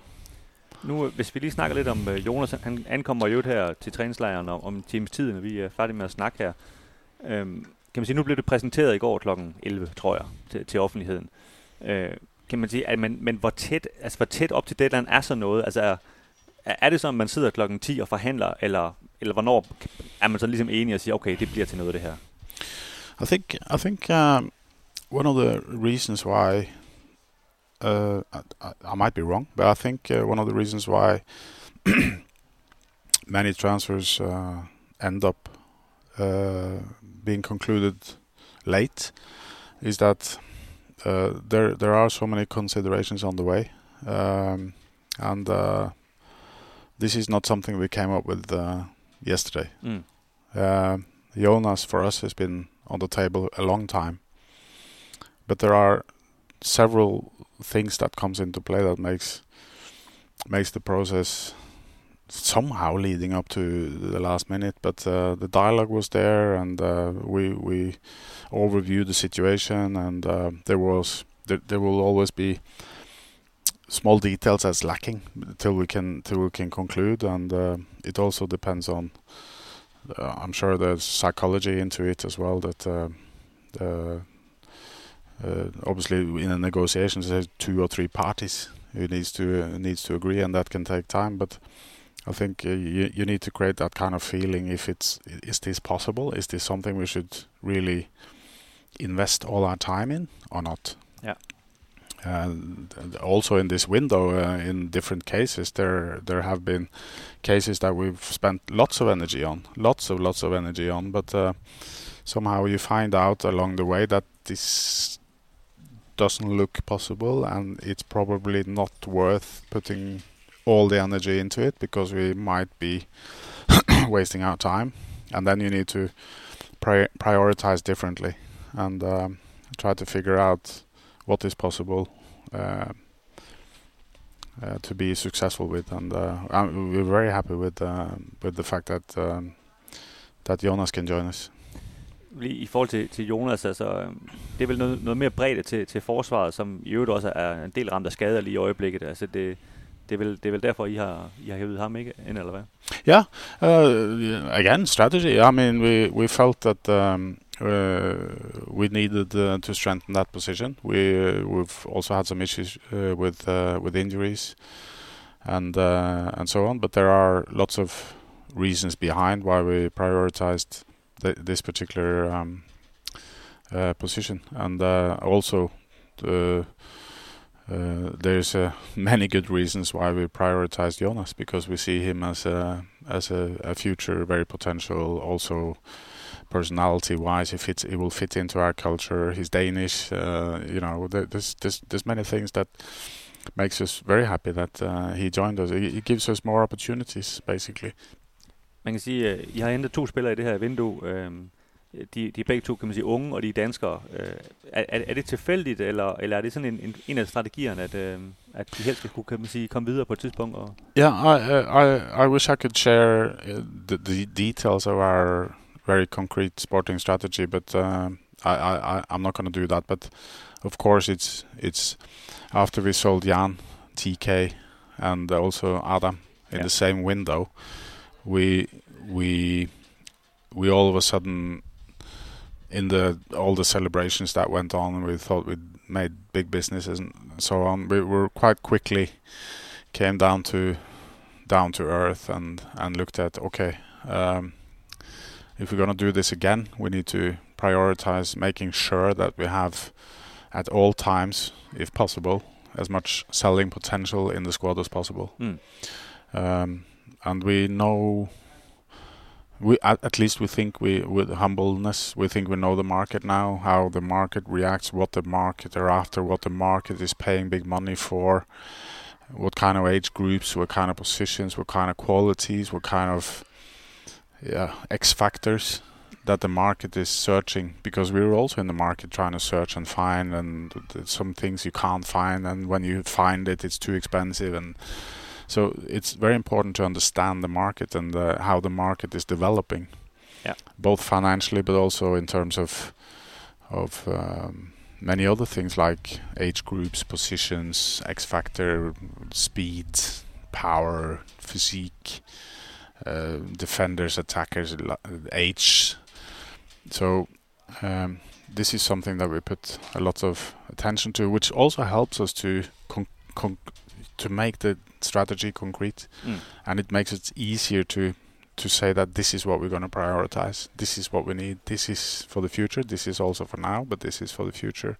Nu, øh, hvis vi lige snakker lidt om uh, Jonas, han ankommer jo her til træningslejren om, om en times tid, når vi er færdige med at snakke her. Øhm, kan man sige, nu blev det præsenteret i går kl. 11, tror jeg, til, til offentligheden. Øh, kan man sige, at man, men hvor tæt, altså hvor tæt op til deadline er så noget? Altså er, er det sådan, at man sidder klokken 10 og forhandler, eller, eller hvornår er man så ligesom enig og siger, okay, det bliver til noget det her? I think I think um, one of the reasons why uh, I, I- I might be wrong, but I think uh, one of the reasons why many transfers uh, end up uh, being concluded late is that uh, there there are so many considerations on the way, um, and uh, this is not something we came up with uh, yesterday. Mm. Uh, Jonas for us has been on the table a long time, but there are several things that comes into play that makes makes the process somehow leading up to the last minute. But uh, the dialogue was there, and uh, we we overviewed the situation, and uh, there was there, there will always be small details that's lacking till we can till we can conclude, and uh, it also depends on. Uh, I'm sure there's psychology into it as well. That uh, uh, obviously in a negotiation there's two or three parties who needs to needs to agree, and that can take time. But I think uh, you you need to create that kind of feeling. If it's is this possible? Is this something we should really invest all our time in or not? Yeah. And and also in this window, uh, in different cases, there there have been cases that we've spent lots of energy on, lots of lots of energy on, but uh, somehow you find out along the way that this doesn't look possible, and it's probably not worth putting all the energy into it because we might be wasting our time, and then you need to pri- prioritize differently and um, try to figure out what is possible uh, uh, to be successful with. And uh, we're very happy with uh, with the fact that um, that Jonas can join us. Lige i forhold til, til Jonas, altså, øhm, det er vel noget, noget mere bredt til, til forsvaret, som i øvrigt også er en del ramt af skader lige i øjeblikket. Altså, det, det, er vel, det er vel derfor, I har, I har hævet ham ikke ind, eller hvad? Yeah. Uh, again, strategy. I mean, we we felt that um, uh, we needed uh, to strengthen that position. We uh, we've also had some issues uh, with uh, with injuries and uh, and so on. But there are lots of reasons behind why we prioritized th- this particular um, uh, position, and uh, also the. Uh, there's uh, many good reasons why we prioritize Jonas because we see him as a as a, a future very potential also personality wise he fits he will fit into our culture he's Danish uh, you know there's, there's there's many things that makes us very happy that uh, he joined us it, it gives us more opportunities basically Man kan sige, at I har hentet to spillere i det her vindue. Øhm, de, de er begge to, kan man sige, unge, og de er danskere. Øh, er, er det tilfældigt, eller, eller er det sådan en, en, en af strategierne, at, øh, at de helst skal kunne, kan man sige, komme videre på et tidspunkt? Og, Yeah, I uh, I I wish I could share uh, the, the details of our very concrete sporting strategy, but uh, I, I I- I'm not going to do that. But of course, it's it's after we sold Jan, TK, and also Adam in Yeah. the same window, we we we all of a sudden in the all the celebrations that went on, we thought we'd made big businesses and so on. We were quite quickly came down to down to earth and and looked at okay um, if we're going to do this again we need to prioritize making sure that we have at all times if possible as much selling potential in the squad as possible mm. um, and we know we at, least we think we with humbleness we think we know the market now how the market reacts what the market are after what the market is paying big money for what kind of age groups what kind of positions what kind of qualities what kind of yeah x factors that the market is searching. Because we're also in the market trying to search and find and some things you can't find and when you find it it's too expensive and so it's very important to understand the market and uh, how the market is developing, Yeah. both financially but also in terms of of um, many other things like age groups, positions, X factor, speed, power, physique, uh, defenders, attackers, age. So um, this is something that we put a lot of attention to, which also helps us to con- con- to make the strategy concrete, Mm. and it makes it easier to to say that this is what we're going to prioritize. This is what we need. This is for the future. This is also for now, but this is for the future.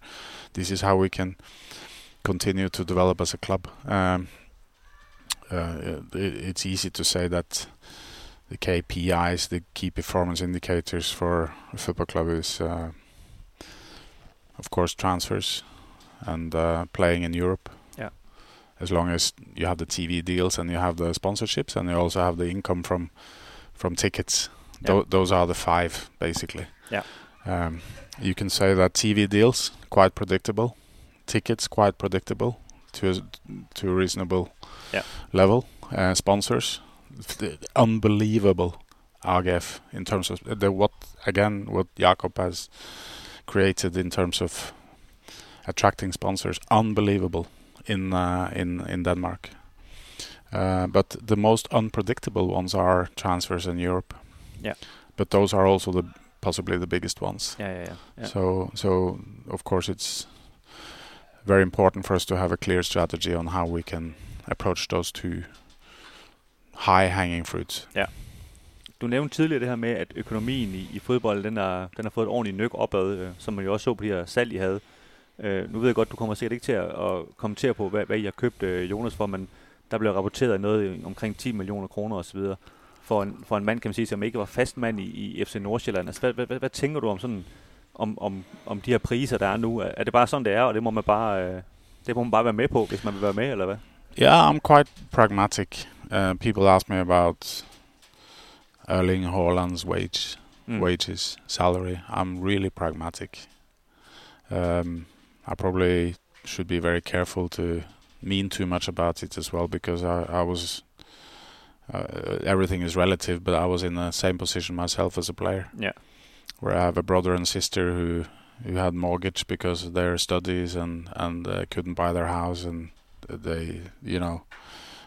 This is how we can continue to develop as a club. Um, uh, it, it's easy to say that the KPIs, the key performance indicators for a football club, is uh, of course transfers, and uh, playing in Europe. As long as you have the TV deals and you have the sponsorships and you also have the income from from tickets. Yeah. Tho- those are the five basically. Yeah. Um, you can say that TV deals quite predictable, tickets quite predictable to a, to a reasonable Yeah. level. Uh, sponsors, unbelievable AGF in terms of the what again what Jacob has created in terms of attracting sponsors, unbelievable in uh, in in Denmark. Uh, but the most unpredictable ones are transfers in Europe. Yeah. But those are also the possibly the biggest ones. Yeah, yeah, yeah. yeah. So so of course it's very important for us to have a clear strategy on how we can approach those two high hanging fruits. Du nævnte tidligere det her med, at økonomien i, i fodbold, den, er, den har fået et ordentligt nyk opad, øh, som man jo også så på de her salg, I havde. Øh, nu ved jeg godt, du kommer sikkert ikke til at, at kommentere på, hvad, hvad I har købt øh, Jonas for, men der blev rapporteret noget omkring 10 millioner kroner osv. For en, for en mand, kan man sige, som ikke var fast mand i, i FC Nordsjælland. Altså, hvad, hvad, hvad, hvad tænker du om sådan om, om, om de her priser, der er nu? Er, er det bare sådan, det er, og det må man bare, øh, det må man bare være med på, hvis man vil være med, eller hvad? Yeah, I'm quite pragmatic. Uh, people ask me about Erling Haaland's wage, Mm. wages, salary. I'm really pragmatic. Um, I probably should be very careful to mean too much about it as well because I, I was. Uh, everything is relative, but I was in the same position myself as a player, Ja. where I have a brother and sister who who had mortgage because of their studies and and uh, couldn't buy their house and they you know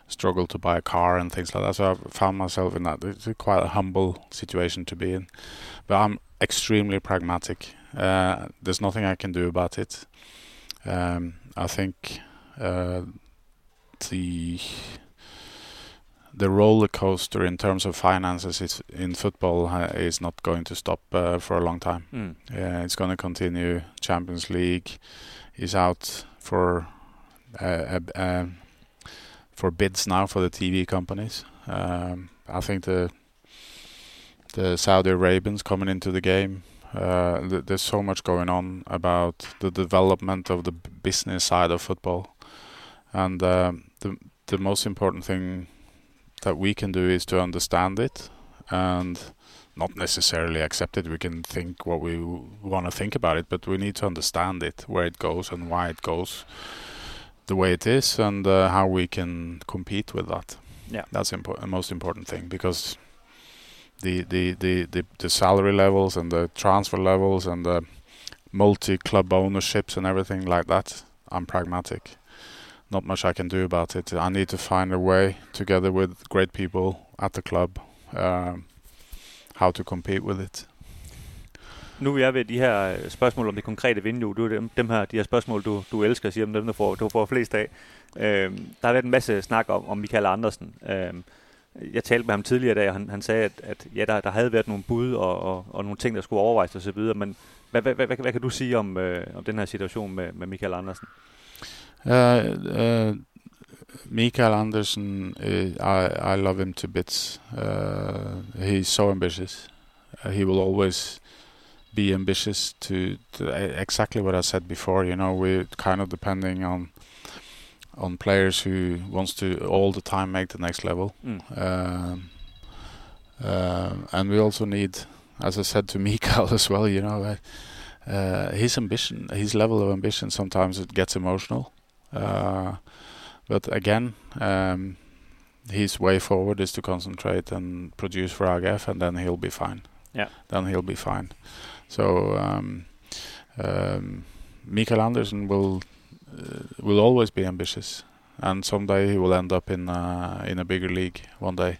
struggled to buy a car and things like that. So I found myself in that. It's a quite a humble situation to be in, but I'm extremely pragmatic. Uh, there's nothing I can do about it. Um, I think uh, the the roller coaster in terms of finances is in football uh, is not going to stop uh, for a long time. Mm. Yeah, it's going to continue. Champions League is out for uh, uh, um, for bids now for the TV companies. Um, I think the the Saudi Arabians coming into the game. Uh, th- there's so much going on about the development of the b- business side of football, and um, the the most important thing that we can do is to understand it and not necessarily accept it. We can think what we want to think about it, but we need to understand it, where it goes and why it goes the way it is, and uh, how we can compete with that. Yeah. that's the most important thing because the, the, the, the, the salary levels and the transfer levels and the multi-club ownerships and everything like that. I'm pragmatic. Not much I can do about it. I need to find a way, together with great people at the club, um, how to compete with it. Nu er jeg ved de her øh, spørgsmål om det konkrete vindue. Du er dem, dem her, de her spørgsmål, du, du elsker, siger dem, du får, du får flest af. Øhm, der har været en masse snak om, om Mikael Anderson. Øhm, jeg talte med ham tidligere i dag, og han, han sagde, at, at ja, der, der havde været nogle bud og, og, og nogle ting, der skulle overvejes osv., men hvad, hvad, hvad, hvad, hvad kan du sige om, øh, om den her situation med, med Michael Andersen? Uh, uh, Michael Andersen, uh, I I love him to bits. Uh, he's so ambitious. Uh, he will always be ambitious to, to uh, exactly what I said before. You know, we're kind of depending on on players who wants to all the time make the next level. Mm. Um, uh, and we also need, as I said to Mikael as well, you know, uh, uh, his ambition, his level of ambition, sometimes it gets emotional. Uh, but again, um, his way forward is to concentrate and produce for AGF, and then he'll be fine. Yeah. Then he'll be fine. So um, um, Mikael Anderson will will always be ambitious, and someday he will end up in uh, in a bigger league one day.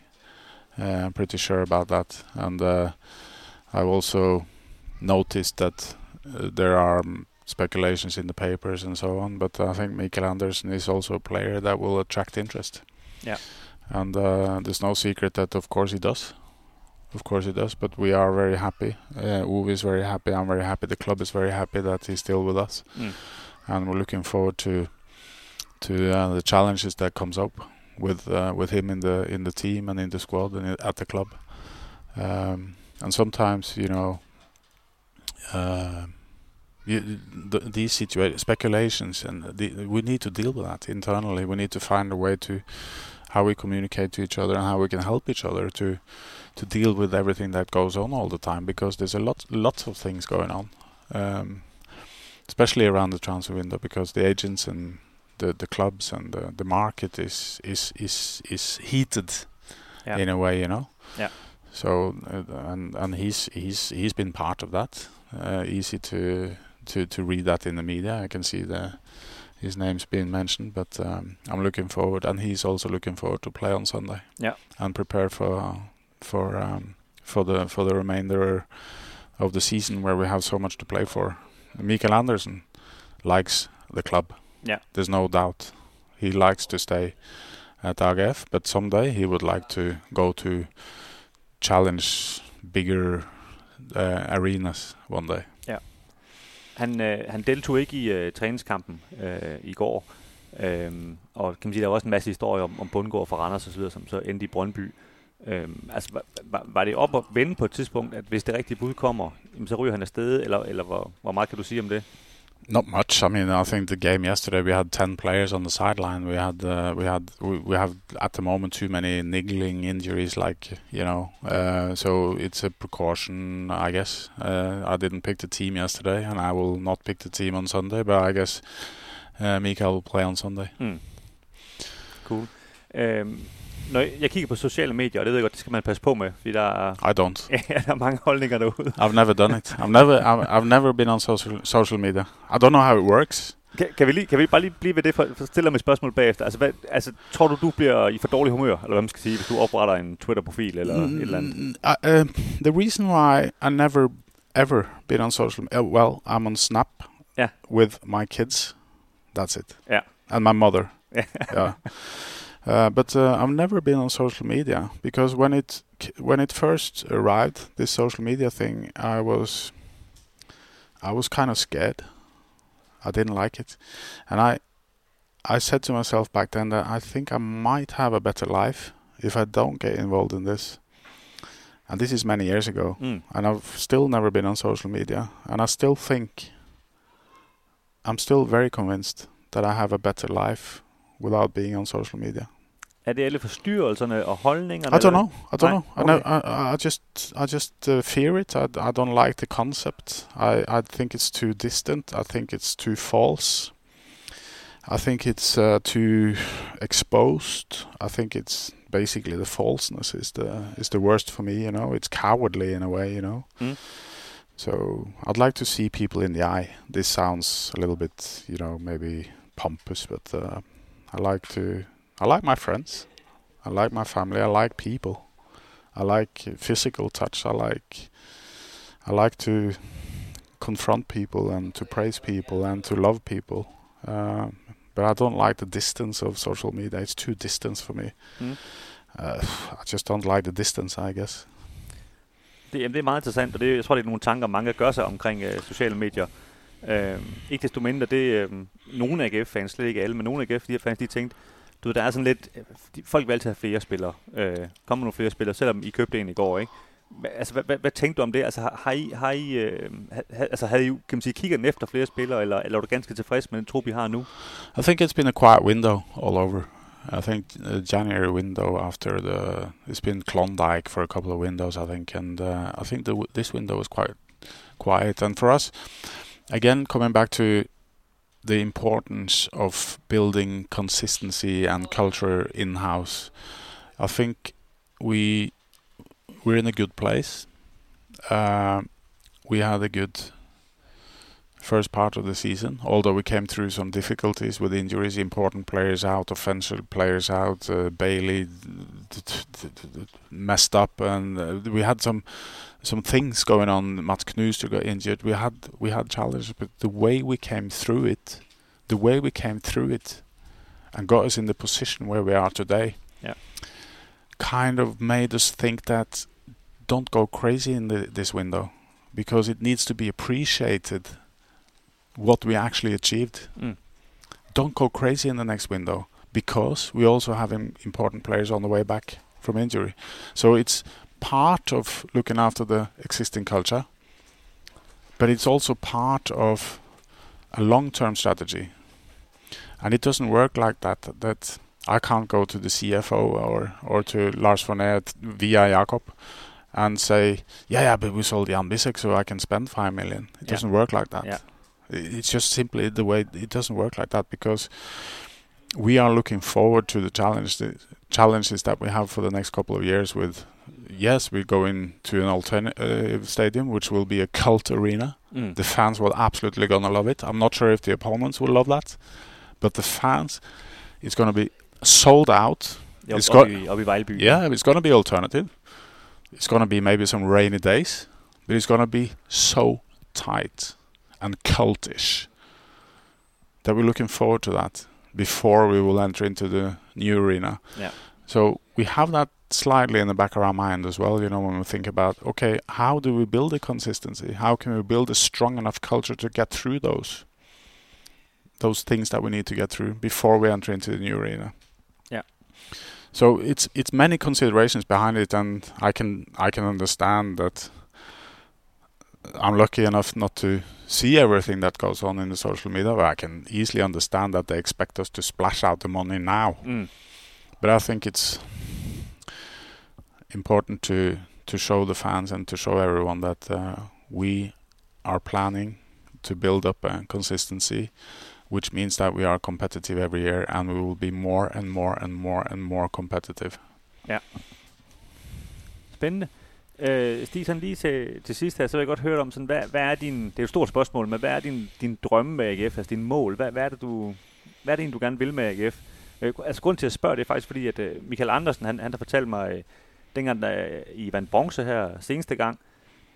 Uh, I'm pretty sure about that, and uh, I've also noticed that uh, there are speculations in the papers and so on. But I think Mikael Anderson is also a player that will attract interest. Yeah. And uh, there's no secret that, of course, he does. Of course, he does. But we are very happy. Uh, Uwe is very happy. I'm very happy. The club is very happy that he's still with us, Mm. And we're looking forward to to uh, the challenges that comes up with uh, with him in the in the team and in the squad and at the club. Um, and sometimes, you know, uh, you, the, these situa- speculations, and the, we need to deal with that internally. We need to find a way to how we communicate to each other and how we can help each other to to deal with everything that goes on all the time because there's a lot lots of things going on, um, especially around the transfer window because the agents and the, the clubs and the, the market is is is is heated Yeah. in a way, you know. Yeah. So uh, and and he's he's he's been part of that. Uh, easy to to to read that in the media. I can see the his name's being mentioned, but um, I'm looking forward, and he's also looking forward to play on Sunday. Yeah. and prepare for for um, for the for the remainder of the season where we have so much to play for. Mikael Anderson likes the club. Yeah. there's no doubt. He likes to stay at AGF, but someday he would like to go to challenge bigger uh, arenas one day. Han, øh, han deltog ikke i øh, træningskampen øh, i går, øhm, og kan man sige, der var også en masse historier om, om Bundgaard fra Randers osv., som så endte i Brøndby. Øhm, altså, var, var, var det op at vende på et tidspunkt, at hvis det rigtige bud kommer, jamen, så ryger han afsted, eller, eller hvor, hvor meget kan du sige om det? Not much. I mean, I think the game yesterday we had ten players on the sideline. We had uh, we had we, we have at the moment too many niggling injuries, like you know. Uh, so it's a precaution, I guess. Uh, I didn't pick the team yesterday, and I will not pick the team on Sunday. But I guess uh, Mikael will play on Sunday. Hmm. Cool. Øhm, når jeg kigger på sociale medier, og det ved jeg godt, det skal man passe på med, fordi der er, I don't. ja, der er mange holdninger derude. I've never done it. I've never I've, I've never been on social social media. I don't know how it works. Kan, kan, vi lige, kan vi bare lige blive ved det, for, for stille mig et spørgsmål bagefter. Altså, hvad, altså, tror du, du bliver i for dårlig humør, eller hvad man skal sige, hvis du opretter en Twitter-profil eller et eller andet? Mm, I, uh, the reason why I never ever been on social uh, well, I'm on Snap Yeah. with my kids. That's it. Yeah. And my mother. Yeah. yeah. Uh, but uh, I've never been on social media because when it when it first arrived, this social media thing, I was I was kind of scared. I didn't like it, and I I said to myself back then that I think I might have a better life if I don't get involved in this. And this is many years ago, Mm. and I've still never been on social media, and I still think I'm still very convinced that I have a better life without being on social media. Er alle forstyrrelserne og holdningerne? I don't know. I don't Nej, know. I, okay. know I, I just, I just uh, fear it. I, I don't like the concept. I, I think it's too distant. I think it's too false. I think it's uh, too exposed. I think it's basically the falseness is the is the worst for me. You know, it's cowardly in a way. You know. Mm. So I'd like to see people in the eye. This sounds a little bit, you know, maybe pompous, but uh, I like to. I like my friends. I like my family. I like people. I like physical touch. I like. I like to confront people and to praise people and to love people. Um, but I don't like the distance of social media. It's too distance for me. Mm. Uh, I just don't like the distance. I guess. Det, jamen, det er meget interessant, og det, jeg tror, det er nogle tanker, mange gør sig omkring øh, sociale medier. Øh, ikke desto mindre, det øh, nogle AGF-fans, slet ikke alle, men nogle AGF-fans, de tænkte, du ved, der er sådan lidt, øh, de, folk vil altid have flere spillere. Øh, kommer nogle flere spillere, selvom I købte en i går, ikke? Altså, hvad, hvad, hvad tænkte du om det? Altså, har, har I, har I øh, ha, altså, havde I, kan man sige, kigget efter flere spillere, eller, eller er du ganske tilfreds med den trup, I har nu? I think it's been a quiet window all over. I think the January window after the it's been Klondike for a couple of windows I think and uh, I think the, this window was quite quiet and for us again coming back to the importance of building consistency and culture in house I think we we're in a good place uh, we had a good first part of the season. Although we came through some difficulties with injuries, important players out, offensive players out, uh, Bailey messed up, and uh, we had some some things going on. Mats Knuster got injured. We had we had challenges, but the way we came through it, the way we came through it, and got us in the position where we are today, Yeah. kind of made us think that don't go crazy in the, this window because it needs to be appreciated what we actually achieved. Mm. Don't go crazy in the next window because we also have im- important players on the way back from injury. So it's part of looking after the existing culture, but it's also part of a long-term strategy, and it doesn't work like that. That I can't go to the CFO or or to Lars von Aert via Jacob and say, yeah, yeah, but we sold Yann Bisseck, so I can spend five million. It Yeah. doesn't work like that. Yeah. It's just simply the way it doesn't work like that because we are looking forward to the challenge challenges that we have for the next couple of years. With yes, we're going to an alternative stadium, which will be a cult arena. Mm. The fans will absolutely gonna love it. I'm not sure if the opponents will love that, but the fans, it's gonna be sold out. Er It's op, op, got- i, op i Yeah, it's gonna be alternative. It's gonna be maybe some rainy days, but it's gonna be so tight and cultish that we're looking forward to that before we will enter into the new arena. Yeah. So we have that slightly in the back of our mind as well, you know, when we think about okay, how do we build a consistency? How can we build a strong enough culture to get through those those things that we need to get through before we enter into the new arena? Yeah. So it's it's many considerations behind it, and I can I can understand that. I'm lucky enough not to see everything that goes on in the social media, but I can easily understand that they expect us to splash out the money now. Mm. But I think it's important to to show the fans and to show everyone that uh, we are planning to build up a consistency, which means that we are competitive every year, and we will be more and more and more and more competitive. Spændende. Øh, Stig, sådan lige til, til sidst her, så vil jeg godt høre om, sådan, hvad, hvad er din, det er et stort spørgsmål, men hvad er din, din drømme med AGF, altså din mål? Hvad, hvad er det, du, hvad er det egentlig, du gerne vil med AGF? Øh, altså til at spørge, det er faktisk fordi, at øh, Mikael Anderson, han, han har fortalt mig, øh, dengang da I vandt bronze her seneste gang,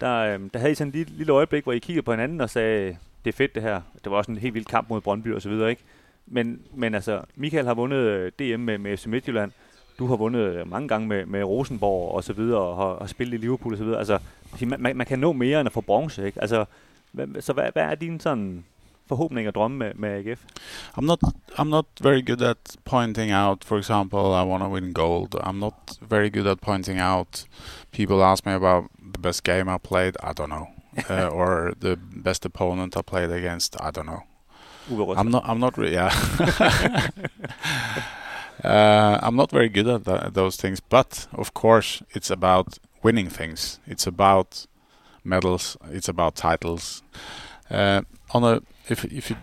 der, øhm, der havde I sådan et lille, lille øjeblik, hvor I kiggede på hinanden og sagde, det er fedt det her. Det var også en helt vild kamp mod Brøndby og så videre, ikke? Men, men altså, Michael har vundet øh, DM med, med FC Midtjylland. Du har vundet øh, mange gange med, med Rosenborg og så videre, og har, har spillet i Liverpool og så videre. Altså, man, man, man kan nå mere end at få bronze, ikke? Altså, hvad, så hvad, hvad er din sådan og drømme med, med AGF? I'm not I'm not very good at pointing out, for example, I want to win gold. I'm not very good at pointing out. People ask me about the best game I played. I don't know, uh, or the best opponent I played against. I don't know. I'm not. I'm not. Re- yeah. uh, I'm not very good at tha- those things, but of course, it's about winning things. It's about medals. It's about titles. Uh, on a if if you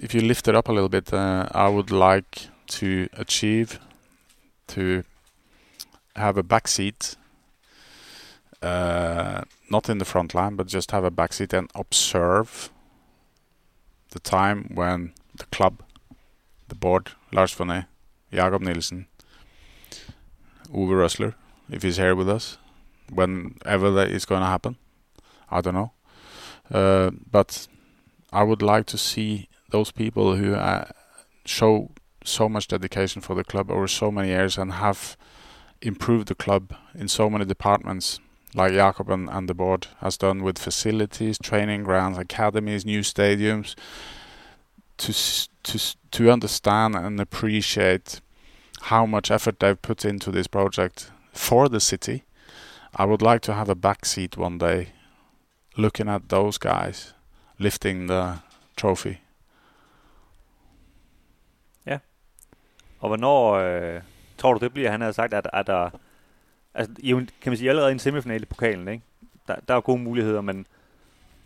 if you lift it up a little bit, uh, I would like to achieve to have a back seat. Uh, not in the front line, but just have a back seat and observe the time when the club, the board, Lars von Ee, Jacob Nielsen, Uwe Rösler, if he's here with us, whenever that is going to happen, I don't know. Uh, but I would like to see those people who uh, show so much dedication for the club over so many years and have improved the club in so many departments, like Jacob and, and the board has done with facilities, training grounds, academies, new stadiums, to to to understand and appreciate how much effort they've put into this project for the city. I would like to have a back seat one day, looking at those guys lifting the trophy. Og hvornår øh, tror du, det bliver? Han havde sagt, at, at der... Altså, kan man sige, allerede i en semifinale i pokalen, ikke? Der, der er gode muligheder, men,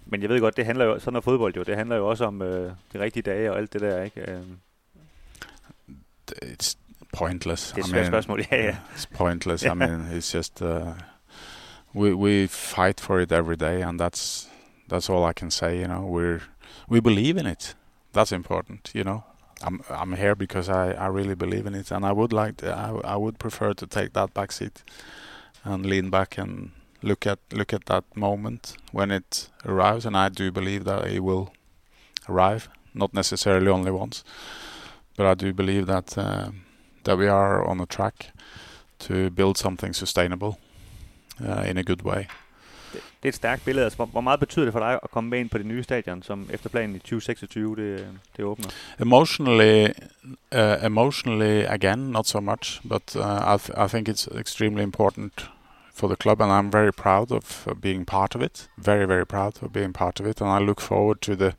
men jeg ved godt, det handler jo, sådan er fodbold jo, det handler jo også om øh, de rigtige dage og alt det der, ikke? Øh, It's pointless. det er et I mean, spørgsmål, ja, ja. It's pointless. Yeah. I mean, it's just uh, we we fight for it every day, and that's that's all I can say. You know, we're we believe in it. That's important. You know, I'm I'm here because I, I really believe in it, and I would like to, I I would prefer to take that back seat and lean back and look at look at that moment when it arrives, and I do believe that it will arrive. Not necessarily only once, but I do believe that. Um, that we are on a track to build something sustainable uh, in a good way. Det, er et stærkt billede. Altså, hvor, hvor meget betyder det for dig at komme med ind på det nye stadion, som efter planen i 2026, det, det åbner? Emotionally, uh, emotionally again, not so much, but uh, I, th- I think it's extremely important for the club, and I'm very proud of uh, being part of it. Very, very proud of being part of it, and I look forward to the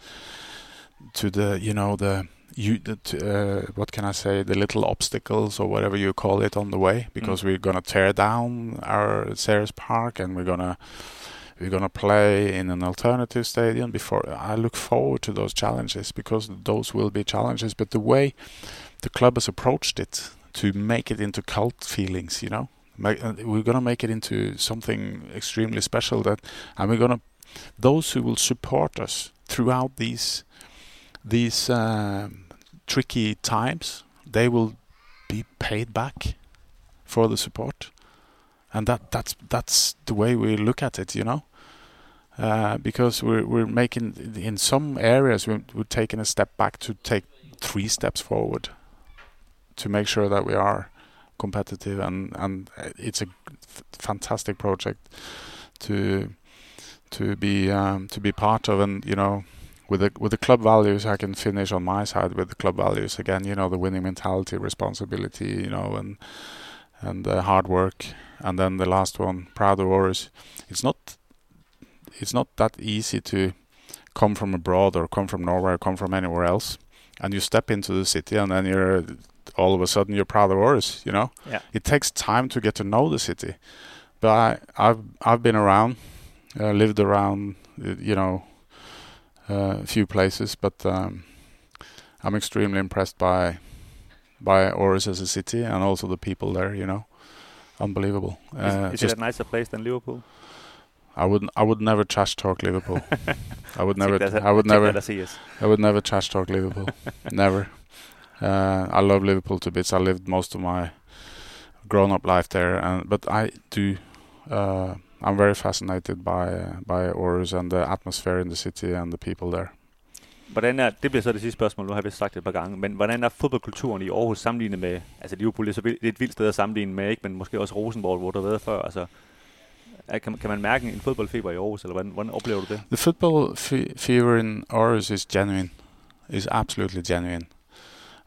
to the you know the you uh, what can I say the little obstacles or whatever you call it on the way because we're gonna tear down our Ceres Park and we're gonna we're gonna play in an alternative stadium before I look forward to those challenges because those will be challenges but the way the club has approached it to make it into cult feelings you know uh, we're gonna make it into something extremely special that and we're gonna those who will support us throughout these these um, tricky times, they will be paid back for the support, and that that's that's the way we look at it, you know. Uh, because we're we're making in some areas we're, we're taking a step back to take three steps forward to make sure that we are competitive and and it's a fantastic project to to be um, to be part of and you know with the with the club values, I can finish on my side with the club values again. You know, the winning mentality, responsibility, you know, and and uh, hard work. And then the last one, proud of Aarhus. It's not it's not that easy to come from abroad or come from Norway or come from anywhere else, and you step into the city and then you're all of a sudden you're proud of Aarhus. You know, Yeah. it takes time to get to know the city. But I, I've I've been around, uh, lived around, uh, you know, uh, a few places, but um, I'm extremely impressed by by Aarhus as a city and also the people there. You know, unbelievable. Is, Uh, is it a nicer place than Liverpool? I would I would never trash talk Liverpool. I would never that, I would never that as he is. I would never trash talk Liverpool. never. Uh, I love Liverpool to bits. I lived most of my grown up life there, and but I do. Uh, I'm very fascinated by uh, by Aarhus and the atmosphere in the city and the people there. Hvordan er, det bliver så det sidste spørgsmål, nu har jeg vist sagt det et par gange, men hvordan er fodboldkulturen i Aarhus sammenlignet med, altså Liverpool det er vildt, det er et vildt sted at sammenligne med, ikke? men måske også Rosenborg, hvor du har været før, altså kan, kan man mærke en fodboldfeber i Aarhus, eller hvordan, hvordan oplever du det? The football fe- fever in Aarhus is genuine, is absolutely genuine.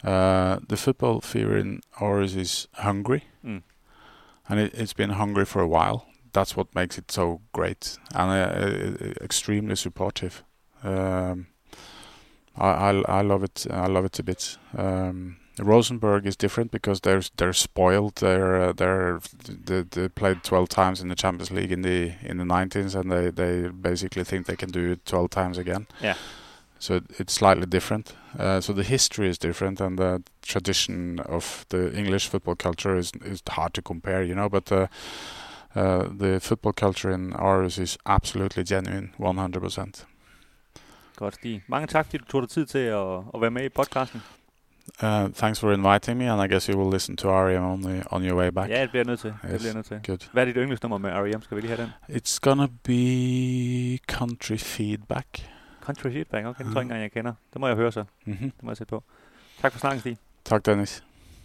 Uh, the football fever in Aarhus is hungry, Mm. and it, it's been hungry for a while. That's what makes it so great, and uh, uh, extremely supportive. Um, I, I I love it. I love it a bit. Um, Rosenborg is different because they're they're spoiled. They're uh, they're they, they played 12 times in the Champions League in the in the 90s, and they they basically think they can do it 12 times again. Yeah. So it, it's slightly different. Uh, so the history is different, and the tradition of the English football culture is is hard to compare, you know. But uh, uh, the football culture in Aarhus is absolutely genuine, 100%. Godt, Stig. Mange tak, fordi du tog dig tid til at, at være med i podcasten. Uh, thanks for inviting me, and I guess you will listen to REM on the on your way back. Ja, det bliver jeg nødt til. Det Yes. bliver jeg nødt til. Good. Hvad er dit yndlingsnummer med R.E.M.? Skal vi lige have den? It's gonna be country feedback. Country Feedback, okay, det tror jeg Mhm. ikke engang, jeg kender. Det må jeg høre så. Mm-hmm. Det må jeg sætte på. Tak for snakken, Stig. Talk, Dennis.